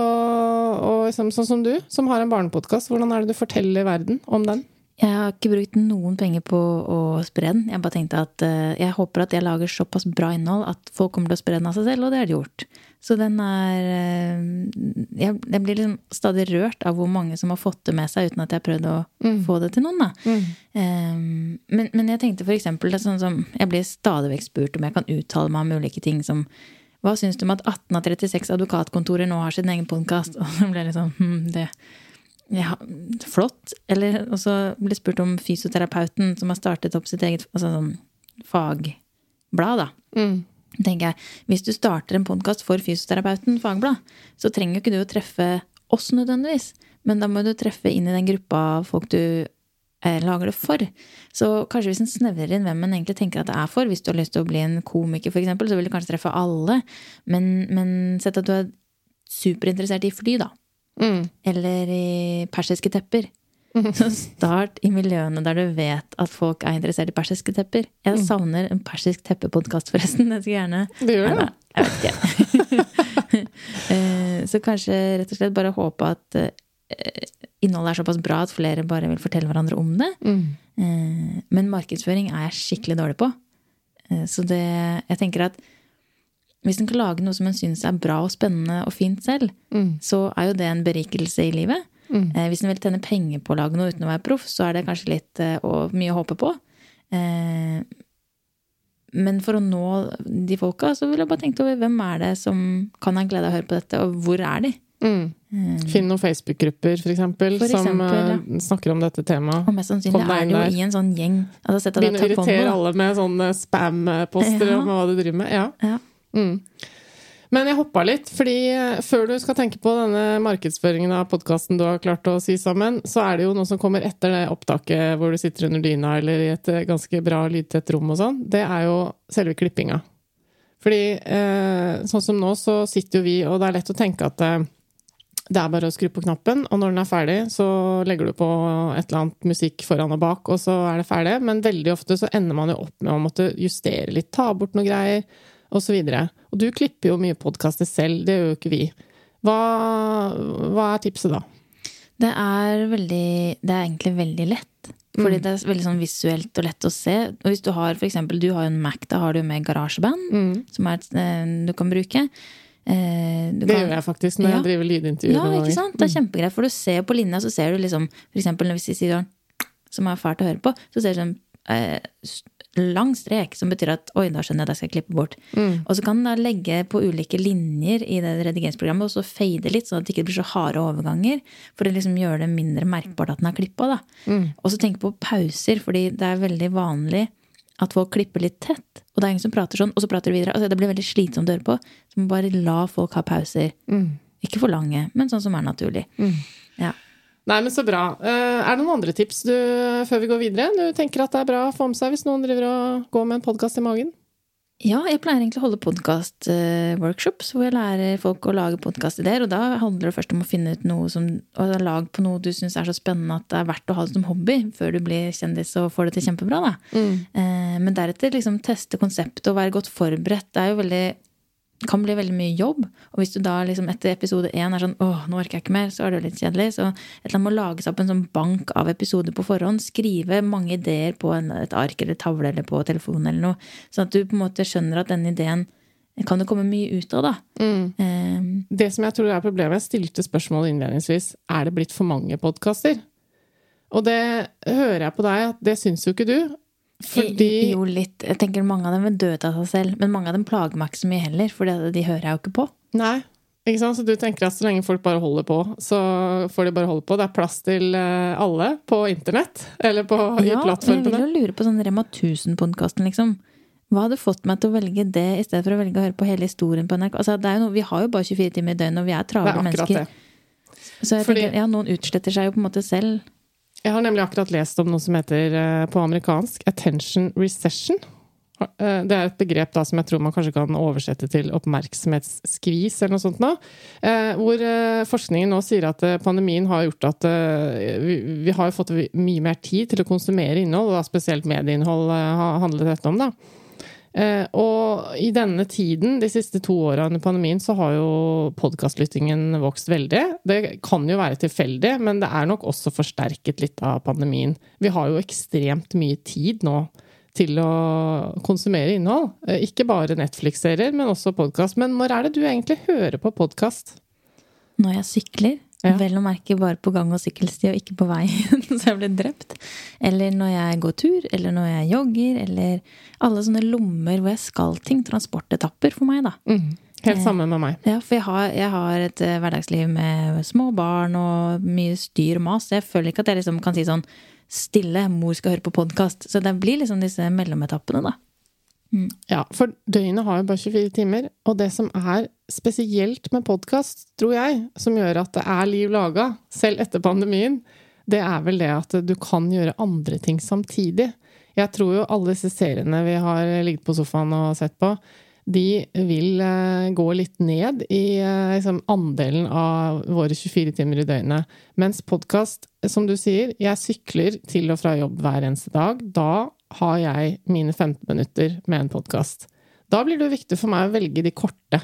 å liksom, Sånn som du, som har en barnepodkast. Hvordan er det du forteller verden om den? Jeg har ikke brukt noen penger på å spre den. Jeg bare tenkte at uh, jeg håper at jeg lager såpass bra innhold at folk kommer til å spre den av seg selv, og det har de gjort. Så den er uh, jeg, jeg, blir liksom stadig rørt av hvor mange som har fått det med seg uten at jeg har prøvd å mm. få det til noen, da. Mm. Um, men, men, jeg tenkte for eksempel sånn som Jeg blir stadig vekk spurt om jeg kan uttale meg om ulike ting som hva syns du om at 18 av 36 advokatkontorer nå har sin egen podkast? Og så ble liksom hm, det, ja, Flott. Eller også ble spurt om fysioterapeuten som har startet opp sitt eget altså, sånn, fagblad, da. Mm. tenker jeg, Hvis du starter en podkast for fysioterapeuten, fagblad, så trenger jo ikke du å treffe oss nødvendigvis. Men da må du treffe inn i den gruppa folk du lager det for. Så kanskje hvis en snevrer inn hvem en egentlig tenker at det er for, hvis du har lyst til å bli en komiker f.eks., så vil du kanskje treffe alle. Men, men sett at du er superinteressert i fly, da. Mm. Eller i persiske tepper. Mm. Så start i miljøene der du vet at folk er interessert i persiske tepper. Jeg mm. savner en persisk teppepodkast, forresten. Jeg skulle gjerne Det gjør det? Jeg vet ikke. Eh, så kanskje rett og slett bare håpe at eh, innholdet er såpass bra at flere bare vil fortelle hverandre om det. Mm. Eh, men markedsføring er jeg skikkelig dårlig på. Eh, så det Jeg tenker at hvis en kan lage noe som en syns er bra og spennende og fint selv, mm. så er jo det en berikelse i livet. Mm. Eh, hvis en vil tjene penger på å lage noe uten å være proff, så er det kanskje litt og mye å håpe på. Men for å nå de folka, så vil jeg bare tenke over hvem er det som kan ha glede av å høre på dette, og hvor er de? Mm. mm. Finn noen Facebook-grupper, for eksempel, for som ja. snakker om dette temaet. Og mest sannsynlig er det jo i en sånn gjeng. Altså, Begynn å irritere alle med sånne spam-poster ja. om hva du driver med. Ja. ja. Mm. Men jeg hoppa litt, fordi eh, før du skal tenke på denne markedsføringen av podkasten du har klart å sy sammen, så er det jo noe som kommer etter det opptaket hvor du sitter under dyna eller i et eh, ganske bra lydtett rom og sånn. Det er jo selve klippinga. Fordi eh, sånn som nå, så sitter jo vi, og det er lett å tenke at eh, det er bare å skru på knappen, og når den er ferdig, så legger du på et eller annet musikk foran og bak, og så er det ferdig. Men veldig ofte så ender man jo opp med å måtte justere litt, ta bort noen greier, osv. Og, så og du klipper jo mye podkaster selv, det gjør jo ikke vi. Hva, hva, er tipset da? Det er veldig Det er egentlig veldig lett. Fordi mm. det er veldig sånn visuelt og lett å se. Og hvis du har for eksempel, du har jo en Mac, da har du med GarageBand, mm. som er, eh, du kan bruke. Eh, det kan, gjør jeg faktisk når ja. jeg driver lydintervjuer. Ja, ikke sant? Det er kjempegreit, for du ser på linja, så ser du liksom For eksempel hvis de sier sånn som er fælt å høre på, så ser du sånn eh, lang strek, som betyr at oi, da skjønner jeg at jeg skal klippe bort. Mm. Og så kan du legge på ulike linjer i det redigeringsprogrammet, og så fade litt, sånn at det ikke blir så harde overganger. For å liksom gjøre det mindre merkbart at den er klippa. Mm. Og så tenk på pauser, fordi det er veldig vanlig at folk klipper litt tett, og det er ingen som prater sånn, og så prater de videre. Altså, det blir veldig slitsomt å høre på. Så må bare la folk ha pauser. Mm. Ikke for lange, men sånn som er naturlig. Mm. Ja. Nei, men så bra. Uh, er det noen andre tips du, før vi går videre, du tenker at det er bra å få med seg hvis noen driver og går med en podkast i magen? Ja, jeg pleier egentlig å holde podkast-workshops hvor jeg lærer folk å lage podkastideer. Og da handler det først om å finne ut noe som Og lag på noe du syns er så spennende at det er verdt å ha det som hobby før du blir kjendis og får det til kjempebra. Mm. Eh, men deretter liksom teste konseptet og være godt forberedt. Det er jo veldig kan bli veldig mye jobb. Og hvis du da liksom etter episode én er sånn åh, nå orker jeg ikke mer, så er det jo litt kjedelig. Så et eller annet må lages opp en sånn bank av episoder på forhånd. Skrive mange ideer på en, et ark eller tavle eller på telefonen eller noe. Sånn at du på en måte skjønner at denne ideen kan det komme mye ut av, da. Mm. Um, det som jeg tror er problemet, jeg stilte spørsmålet innledningsvis, er det blitt for mange podkaster? Og det hører jeg på deg at det syns jo ikke du. Fordi Jo, litt. Jeg tenker mange av dem vil dø ut av seg selv, men mange av dem plager meg ikke så mye heller, for de hører jeg jo ikke på. Nei. Ikke sant? Så du tenker at så lenge folk bare holder på, så får de bare holde på. Det er plass til eh, alle på internett, eller på, Ja, plattformene. jeg vil jo lure på sånn Rema 1000-podkasten, liksom. Hva hadde fått meg til å velge det i stedet for å velge å høre på hele historien på NRK? Altså, noe, vi har jo bare 24 timer i døgnet, og vi er travle er mennesker. det. Så jeg Fordi- tenker, ja, noen utsletter seg jo på en måte selv. Jeg har nemlig akkurat lest om noe som heter eh, på amerikansk attention recession. Eh, Det er et begrep da som jeg tror man kanskje kan oversette til oppmerksomhetsskvis eller noe sånt nå. Eh, Hvor forskningen nå sier at pandemien har gjort at vi, har fått mye mer tid til å konsumere innhold, og da spesielt medieinnhold handler dette om, da. Eh, og i denne tiden, de siste to åra under pandemien, så har jo podkastlyttingen vokst veldig. Det kan jo være tilfeldig, men det er nok også forsterket litt av pandemien. Vi har jo ekstremt mye tid nå til å konsumere innhold. Eh, ikke bare Netflix-serier, men også podkast. Men når er det du egentlig hører på podkast? Når jeg sykler, Ja. vel å merke bare på gang- og sykkelsti og ikke på veien, så jeg blir drept. Eller når jeg går tur, eller når jeg jogger, eller alle sånne lommer hvor jeg skal ting. Transportetapper for meg, da. Helt samme med meg. Ja, for jeg har, jeg har et eh, hverdagsliv med små barn og mye styr og mas. Jeg føler ikke at jeg liksom kan si sånn stille, mor skal høre på podkast. Så det blir liksom disse mellometappene, da. Ja, for døgnet har jo bare 24 timer, og det som er spesielt med podkast, tror jeg, som gjør at det er liv laga, selv etter pandemien, det er vel det at du kan gjøre andre ting samtidig. Jeg tror jo alle disse seriene vi har ligget på sofaen og sett på, de vil eh, gå litt ned i eh, liksom, andelen av våre 24 timer i døgnet. Mens podkast, som du sier, jeg sykler til og fra jobb hver eneste dag. Da har jeg mine 15 minutter med en podkast. Da blir det viktig for meg å velge de korte.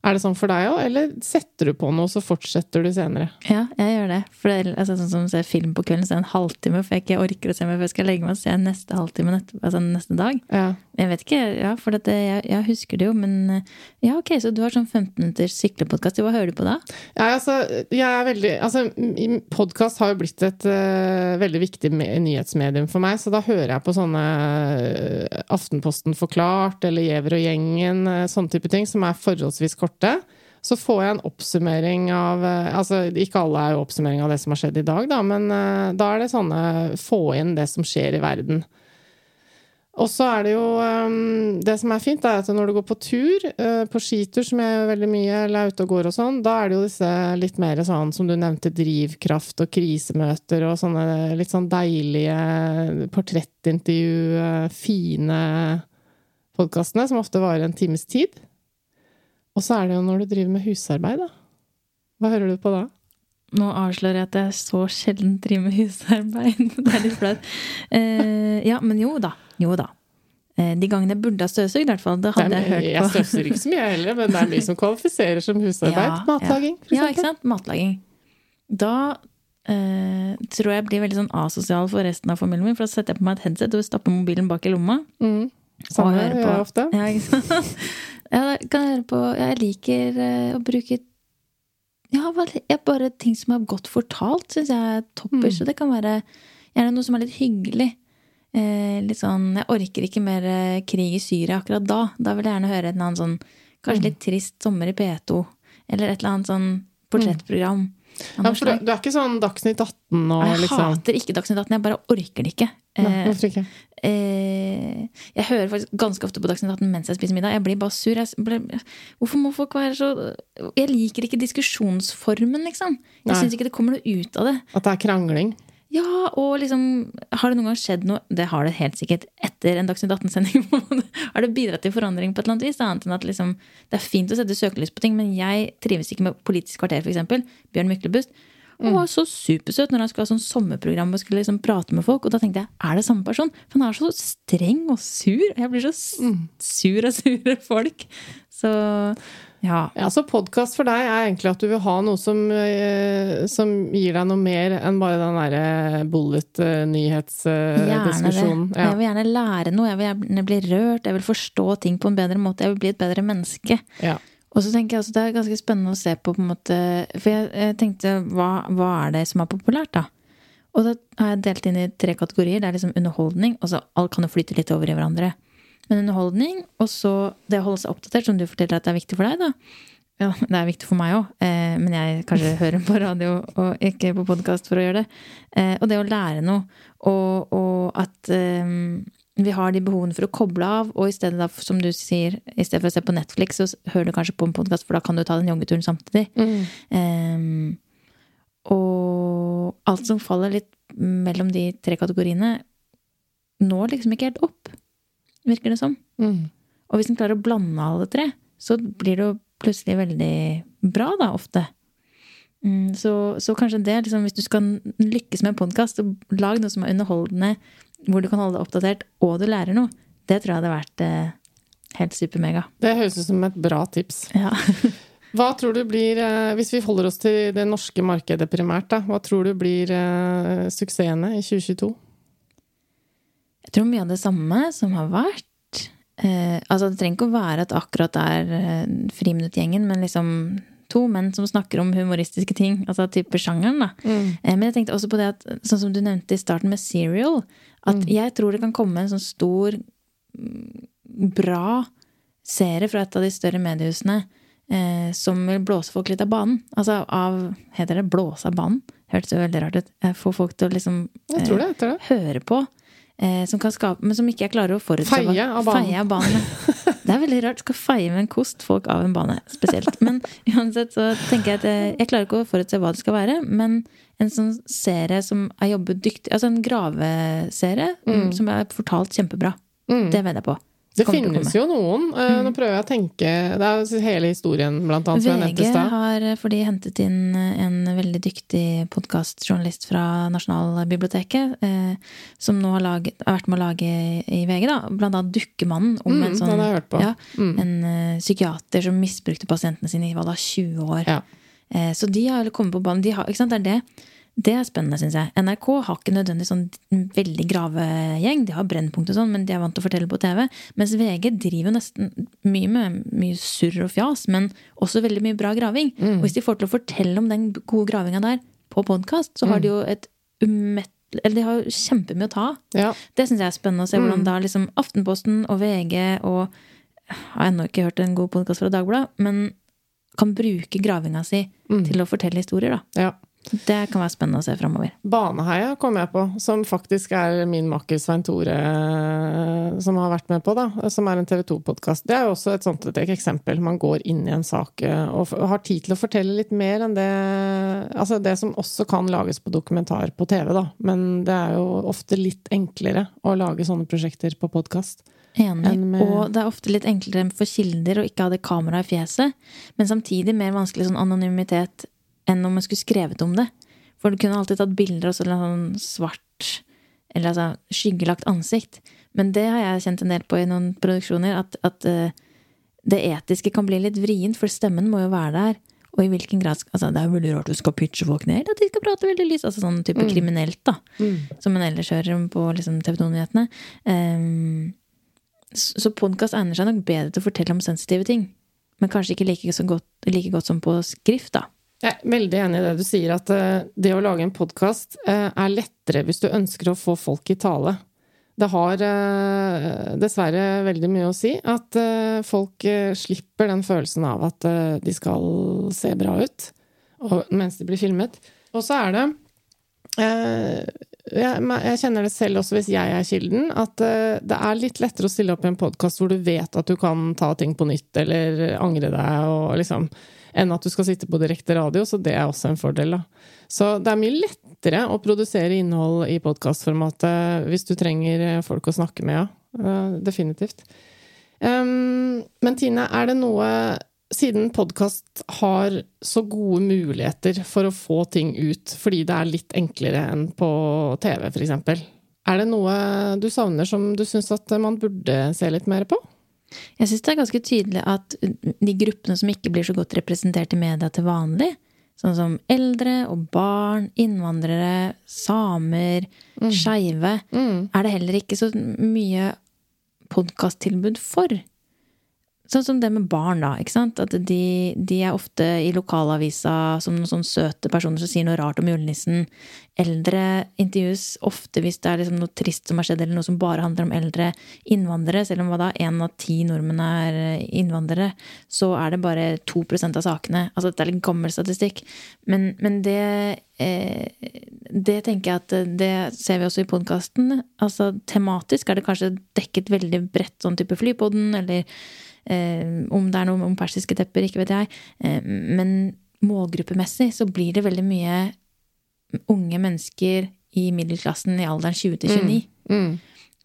Er det sånn for deg òg, eller setter du på noe, så fortsetter du senere? Ja, jeg gjør det. For det er altså, sånn som å se film på kvelden, så er det en halvtime, for jeg ikke orker å se meg før jeg skal legge meg, så ser jeg neste halvtime altså neste dag. Ja. Jeg vet ikke, ja, for dette, jeg, jeg husker det jo, men eh, ja, ok, så du har sånn 15 minutters syklepodkast. Hva hører du på da? Ja, altså, jeg er veldig altså, Podkast har jo blitt et uh, veldig viktig me nyhetsmedium for meg, så da hører jeg på sånne uh, Aftenposten forklart eller Gjever og gjengen, uh, sånne type ting, som er forholdsvis korte. Så får jeg en oppsummering av eh, Altså, ikke alle er jo oppsummering av det som har skjedd i dag, da, men eh, da er det sånne Få inn det som skjer i verden. Og så er det jo um, Det som er fint, er at når du går på tur, på skitur, som jeg gjør veldig mye, eller er ute og går og sånn, da er det jo disse litt mer sånn som du nevnte, drivkraft og krisemøter og sånne litt sånn deilige portrettintervju, fine podkastene, som ofte varer en times tid. Og så er det jo når du driver med husarbeid, da. Hva hører du på da? Nå avslører jeg at jeg så sjelden driver med husarbeid. Det er litt flaut. Eh, ja, men jo da. Jo da. Eh, de gangene jeg burde ha støvsugd, i hvert fall. Det Det er, jeg hørt jeg støvsuger ikke så mye heller, men det er mye som kvalifiserer som husarbeid. Ja, Matlaging, f.eks. Ja, ikke sant? Matlaging. Da eh, tror jeg jeg blir veldig sånn asosial for resten av familien min, for da setter jeg på meg et headset og stapper mobilen bak i lomma. Samme hører gjør jeg ofte. Ja, ikke sant? Ja, på Jeg liker eh, å bruke ja, bare ting som er godt fortalt, syns jeg er toppers. Så det kan være gjerne noe som er litt hyggelig. Eh, litt sånn Jeg orker ikke mer eh, krig i Syria akkurat da. Da vil jeg gjerne høre et eller annet sånn Kanskje litt trist sommer i P2. Eller et eller annet sånn portrettprogram. av Ja, for du, er ikke sånn Dagsnytt 18 og jeg liksom hater ikke Dagsnytt 18. Jeg bare orker det ikke. Nei, Eh, Hvorfor ikke? eh, jeg hører faktisk ganske ofte på Dagsnytt 18 mens jeg spiser middag. Jeg blir bare sur. Ble, hvorfor må folk være så Jeg liker ikke diskusjonsformen, liksom. Jeg syns ikke det kommer noe ut av det. At det er krangling? Ja, og liksom Har det noen gang skjedd noe Det har det helt sikkert etter en Dagsnytt 18-sending. har det bidratt til forandring på et eller annet vis? Annet enn at liksom, det er fint å sette søkelys på ting, men jeg trives ikke med Politisk kvarter, f.eks. Bjørn Myklebust. Han var så supersøt når han skulle ha sånn sommerprogram og skulle liksom prate med folk. Og da tenkte jeg, er det samme person? For han er så streng og sur. Jeg blir så sur av sure folk. Så ja. Ja, så podkast for deg er egentlig at du vil ha noe som, eh, som gir deg noe mer enn bare den derre bullet-nyhetsdiskusjonen. Jeg vil gjerne lære noe, jeg vil gjerne bli rørt, jeg vil forstå ting på en bedre måte, jeg vil bli et bedre menneske. Ja. Og så tenker jeg også det er ganske spennende å se på, på en måte For jeg, jeg tenkte, hva, hva er det som er populært, da? Og da har jeg delt inn i tre kategorier. Det er liksom underholdning. Altså alt kan jo flyte litt over i hverandre. Men underholdning, og så det å holde seg oppdatert, som du forteller at det er viktig for deg, da. Ja, det er viktig for meg òg, eh, men jeg kanskje hører på radio og ikke på podkast for å gjøre det. Eh, og det å lære noe, og, og at eh, vi har de behovene for å koble av, og i stedet da, som du sier, i stedet for å se på Netflix, så hører du kanskje på en podkast, for da kan du ta den joggeturen samtidig. Mm. og alt som faller litt mellom de tre kategoriene, når liksom ikke helt opp, virker det som. Mm. Og hvis en klarer å blande alle tre, så blir det jo plutselig veldig bra, da, ofte. Mm, så, så, kanskje det, liksom, hvis du skal lykkes med en podkast, lag noe som er underholdende, hvor du kan holde deg oppdatert, og du lærer noe. Det tror jeg hadde vært eh, helt supermega. Det høres ut som et bra tips. Ja. Hva tror du blir, eh, hvis vi holder oss til det norske markedet primært, da, hva tror du blir eh, suksessene i 2022? Jeg tror mye av det samme som har vært. Eh, altså, det trenger ikke å være at akkurat det er eh, Friminuttgjengen, men liksom to menn som snakker om humoristiske ting. Altså type sjangeren, da. Mm. Eh, men jeg tenkte også på det at, sånn som du nevnte i starten med Serial, at Mm. jeg tror det kan komme en sånn stor, mm, bra serie fra et av de større mediehusene eh, som vil blåse folk litt av banen. Altså av Heter det blåse av banen? Hørtes jo veldig rart ut. Få får folk til å liksom det. høre på. Eh, som kan skape, men som ikke jeg klarer å forutse. Feie av banen. Feie av banen. Det er veldig rart. Skal feie med en kost folk av en bane, spesielt. Men uansett så tenker jeg at jeg, jeg klarer ikke å forutse hva det skal være. Men en sånn serie som er jobbet dyktig Altså en graveserie Mm. som er fortalt kjempebra. Det vedder jeg på. Det finnes jo noen. Mm. Nå prøver jeg å tenke Det er hele historien, blant annet, VG har for de hentet inn en veldig dyktig podkastjournalist fra Nasjonalbiblioteket, eh, som nå har, laget, har vært med å lage i VG, da, blant annet Dukkemannen, om Mm, en sånn. Ja, Mm. En uh, psykiater som misbrukte pasientene sine i hva da, 20 år. Ja. Eh, så de har kommet på banen. De har, ikke sant, det er det. Det er spennende, syns jeg. NRK har ikke nødvendigvis sånn veldig gravegjeng. De har Brennpunkt og sånn, men de er vant til å fortelle på TV. Mens VG driver nesten mye med mye surr og fjas, men også veldig mye bra graving. Og hvis de får til å fortelle om den gode gravinga der på podkast, så har de jo et umett... Eller de har jo kjempemye å ta av. Ja. Det syns jeg er spennende å se hvordan da liksom Aftenposten og VG og Jeg har ennå ikke hørt en god podkast fra Dagbladet, men kan bruke gravinga si til å fortelle historier, da. ja. Det kan være spennende å se framover. Baneheia kom jeg på, som faktisk er min makker Svein Tore som har vært med på, da. Som er en TV 2-podkast. Det er jo også et sånt et eksempel. Man går inn i en sak eh, og har tid til å fortelle litt mer enn det Altså det som også kan lages på dokumentar på TV, da. Men det er jo ofte litt enklere å lage sånne prosjekter på podkast. Enig. Med- Og det er ofte litt enklere for kilder å ikke ha det kameraet i fjeset, men samtidig mer vanskelig sånn anonymitet enn om man skulle skrevet om det. For du kunne alltid tatt bilder en sånn svart eller altså skyggelagt ansikt. Men det har jeg kjent en del på i noen produksjoner, at, at uh, det etiske kan bli litt vrient, for stemmen må jo være der. Og i hvilken grad altså, Det er jo veldig rart du skal pitche folk ned, at de skal prate veldig lyst. Altså sånn type kriminelt, da. Som en ellers hører på liksom, TV 2-nyhetene. Um, så så podkast egner seg nok bedre til å fortelle om sensitive ting. Men kanskje ikke like, så godt, like godt som på skrift, da. Jeg er veldig enig i det du sier, at eh, det å lage en podkast er lettere hvis du ønsker å få folk i tale. Det har eh, dessverre veldig mye å si at eh, folk eh, slipper den følelsen av at eh, de skal se bra ut mens de blir filmet. Og så er det eh, jeg, kjenner det selv også hvis jeg er kilden, at eh, det er litt lettere å stille opp i en podkast hvor du vet at du kan ta ting på nytt eller angre deg og liksom enn at du skal sitte på direkte radio, så det er også en fordel, da. Så det er mye lettere å produsere innhold i podkastformatet hvis du trenger eh, folk å snakke med, ja. Eh, Definitivt. Men Tine, er det noe Siden podkast har så gode muligheter for å få ting ut fordi det er litt enklere enn på TV, eksempel, er det noe du savner som du syns at man burde se litt mer på? Jeg syns det er ganske tydelig at de gruppene som ikke blir så godt representert i media til vanlig, sånn som eldre og barn, innvandrere, samer, skeive, er det heller ikke så mye podkasttilbud for. Sånn som det med barn, da. ikke sant? At de, de er ofte i lokalavisa som noen sånne søte personer som sier noe rart om julenissen. Eldre intervjues ofte hvis det er liksom noe trist som har skjedd, eller noe som bare handler om eldre innvandrere. Selv om hva da, én av ti nordmenn er innvandrere, så er det bare 2% av sakene. Altså dette er litt gammel statistikk. Men, men det eh, det tenker jeg at det ser vi også i podkasten. Altså tematisk er det kanskje dekket veldig bredt, sånn type Flypodden, eller Eh, om det er noe om persiske tepper, ikke vet jeg. Eh, men målgruppemessig så blir det veldig mye unge mennesker i middelklassen i alderen 20 til 29. Mm. Mm.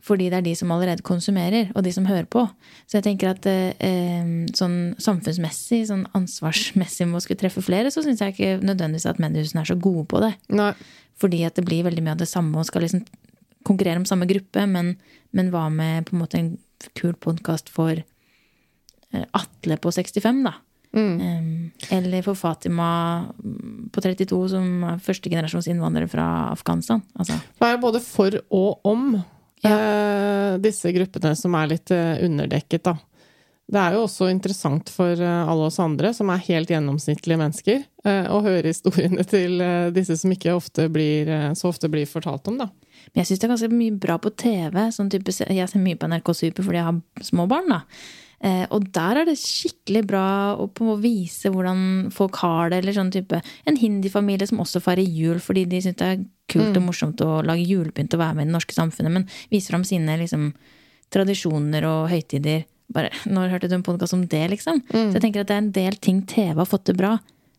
Fordi det er de som allerede konsumerer, og de som hører på. Så jeg tenker at eh, sånn samfunnsmessig, sånn ansvarsmessig med å skulle treffe flere, så syns jeg ikke nødvendigvis at mediehusene er så gode på det. Nei. Fordi at det blir veldig mye av det samme og skal liksom konkurrere om samme gruppe, men, men hva med på en måte en kul podkast for Eh, Atle på 65, da. Mm. Eller for Fatima på 32, som er førstegenerasjons innvandrere fra Afghanistan. Altså. Det er både for og om ja. eh, disse gruppene som er litt eh, underdekket, da. Det er jo også interessant for eh, alle oss andre, som er helt gjennomsnittlige mennesker, eh, å høre historiene til eh, disse som ikke ofte blir, så ofte blir fortalt om, da. Men jeg syns det er ganske mye bra på TV. Sånn type, jeg ser mye på NRK Super fordi jeg har små barn, da. Eh, og der er det skikkelig bra å, å vise hvordan folk har det. Eller sånn type En hindi-familie som også feirer jul fordi de syns det er kult mm. og morsomt å lage julepynt og være med i det norske samfunnet, men viser fram sine liksom, tradisjoner og høytider. Bare, når hørte du en podkast om det, liksom? Mm. Så jeg tenker at det er en del ting TV har fått til bra,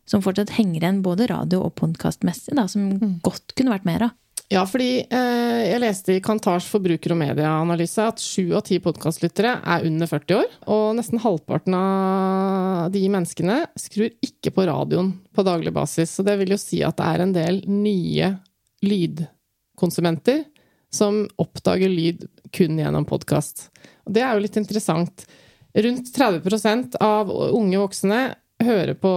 som fortsatt henger igjen både radio- og podkastmessig, som mm. godt kunne vært mer av. Ja, fordi eh, jeg leste i Kantars forbruker- og medieanalyse at sju av ti podkastlyttere er under 40 år. Og nesten halvparten av de menneskene skrur ikke på radioen på daglig basis. Så det vil jo si at det er en del nye lydkonsumenter som oppdager lyd kun gjennom podkast. Og det er jo litt interessant. Rundt 30% av unge voksne hører på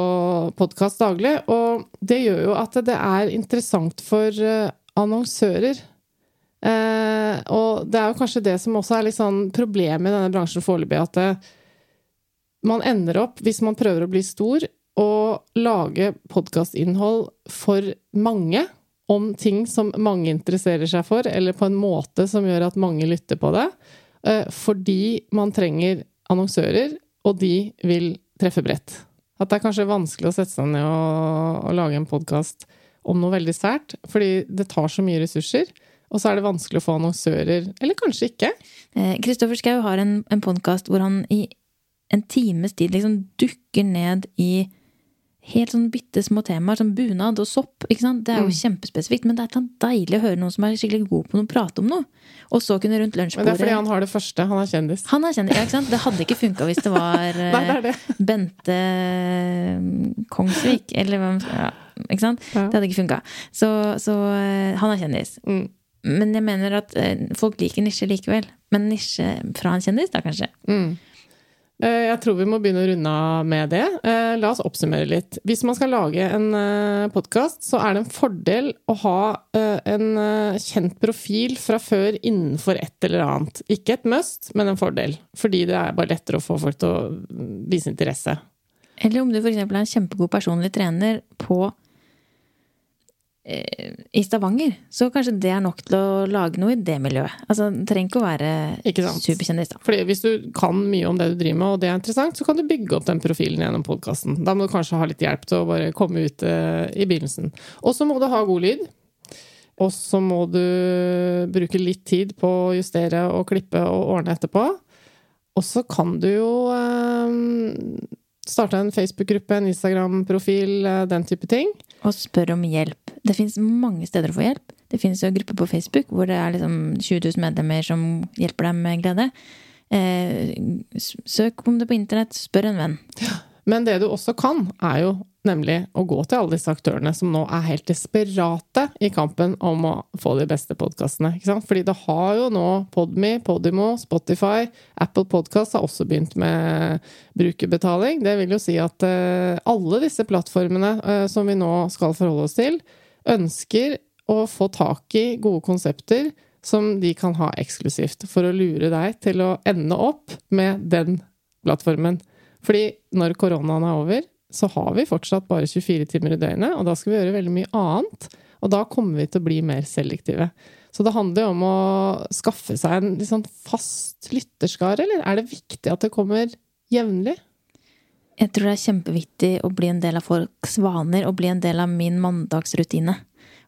podkast daglig, og det gjør jo at det er interessant for eh, annonsører. Eh, og det er jo kanskje det som også er litt sånn problemet i denne bransjen foreløpig, at det, eh, man ender opp, hvis man prøver å bli stor, å lage podkastinnhold for mange om ting som mange interesserer seg for, eller på en måte som gjør at mange lytter på det, eh, fordi man trenger annonsører, og de vil treffe bredt. At det er kanskje vanskelig å sette seg ned og, og lage en podkast om noe veldig sært, fordi det tar så mye ressurser. Og så er det vanskelig å få annonsører, eller kanskje ikke. Kristoffer eh, Schou har en, en podkast hvor han i en times tid liksom dukker ned i helt sånn bitte små temaer, som bunad og sopp. ikke sant? Det er jo mm. kjempespesifikt, men det er deilig å høre noen som er skikkelig god på noe, prate om noe. Og så kunne rundt lunsjbordet Men det er fordi han har det første. Han er kjendis. Han er kjendis, ja, ikke sant? Det hadde ikke funka hvis det var Nei, det det. Eh, Bente Kongsvik, eller hvem ja. Ikke sant? Ja. Det hadde ikke funka. Så, så, eh, han er kjendis. Mm. Men jeg mener at eh, folk liker nisje likevel. Men nisje fra en kjendis, da, kanskje. Mm. Eh, jeg tror vi må begynne å runde av med det. La oss oppsummere litt. Hvis man skal lage en podkast, så er det en fordel å ha en kjent profil fra før innenfor et eller annet. Ikke et must, men en fordel. Fordi det er bare lettere å få folk til å vise interesse. Eller om du f.eks. er en kjempegod personlig trener på i Stavanger, så kanskje det er nok til å lage noe i det miljøet. Altså, Det trenger ikke å være superkjendis. da. Fordi Hvis du kan mye om det du driver med, og det er interessant, så kan du bygge opp den profilen gjennom podkasten. Da må du kanskje ha litt hjelp til å bare komme ut uh, i begynnelsen. Og så må du ha god lyd. Og så må du bruke litt tid på å justere og klippe og ordne etterpå. Og så kan du jo uh, starte en Facebook-gruppe, en Instagram-profil, uh, den type ting. Og spør om hjelp. Det fins mange steder å få hjelp. Det finnes jo grupper på Facebook hvor det er liksom 20 000 medlemmer som hjelper deg med glede. Eh, søk om det på internett, spør en venn. Men det du også kan, er jo nemlig å gå til alle disse aktørene som nå er helt desperate i kampen om å få de beste podkastene. Fordi det har jo nå Podme, Podimo, Spotify, Apple Podcast har også begynt med brukerbetaling. Det vil jo si at uh, alle disse plattformene uh, som vi nå skal forholde oss til, ønsker å få tak i gode konsepter som de kan ha eksklusivt, for å lure deg til å ende opp med den plattformen. Fordi når koronaen er over, så har vi fortsatt bare 24 timer i døgnet, og da skal vi gjøre veldig mye annet. Og da kommer vi til å bli mer selektive. Så det handler jo om å skaffe seg en liksom fast lytterskare, eller er det viktig at det kommer jevnlig? Jeg tror det er kjempeviktig å bli en del av folks vaner, og bli en del av min mandagsrutine.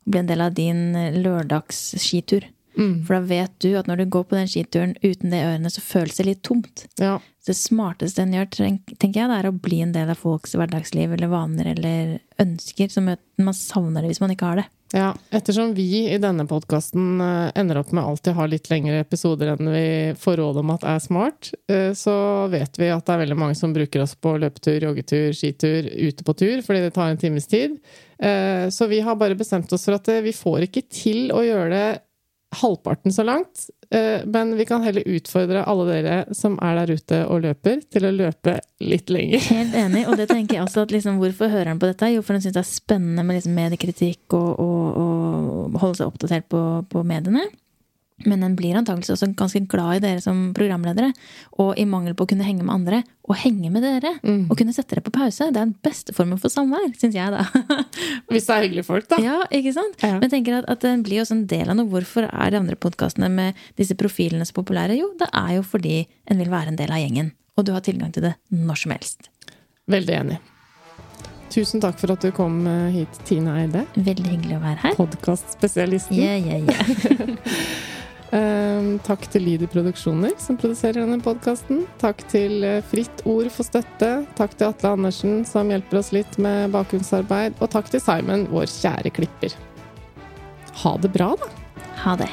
Og Bli en del av din lørdagsskitur. Mm. For da vet du at når du går på den skituren uten det ørene, så føles det litt tomt. Ja. Det smarteste en gjør, tenker jeg, det er å bli en del av folks hverdagsliv eller vaner eller ønsker. Så man savner det hvis man ikke har det. Ja, ettersom vi i denne podkasten eh, ender opp med alltid ha litt lengre episoder enn vi får råd om at er smart, eh, så vet vi at det er veldig mange som bruker oss på løpetur, joggetur, skitur, ute på tur, fordi det tar en times tid. Eh, så vi har bare bestemt oss for at vi får ikke til å gjøre det halvparten så langt. Eh, men vi kan heller utfordre alle dere som er der ute og løper, til å løpe litt lenger. Helt enig. Og det tenker jeg også at liksom, hvorfor hører han på dette? Jo, for han syns det er spennende med liksom mediekritikk og, og, holde seg oppdatert på, på mediene. Men en blir antakeligvis også ganske glad i dere som programledere. Og i mangel på å kunne henge med andre, og henge med dere. Mm. Og kunne sette dere på pause. Det er den beste formen for samvær, syns jeg, da. Hvis det er hyggelige folk, da. Ja, ikke sant? Ja. Men jeg tenker at, at den blir også en del av noe. Hvorfor er de andre podkastene med disse profilene så populære? Jo, det er jo fordi en vil være en del av gjengen. Og du har tilgang til det når som helst. Veldig enig. Tusen takk for at du kom eh, hit, Tina Eide. Veldig hyggelig å være her. Podkastspesialisten. Yeah, yeah, yeah. Ehm, takk til Lydi Produksjoner, som produserer denne podkasten. Takk til eh, Fritt Ord for støtte. Takk til Atle Andersen, som hjelper oss litt med bakgrunnsarbeid. Og takk til Simon, vår kjære klipper. Ha det bra, da. Ha det.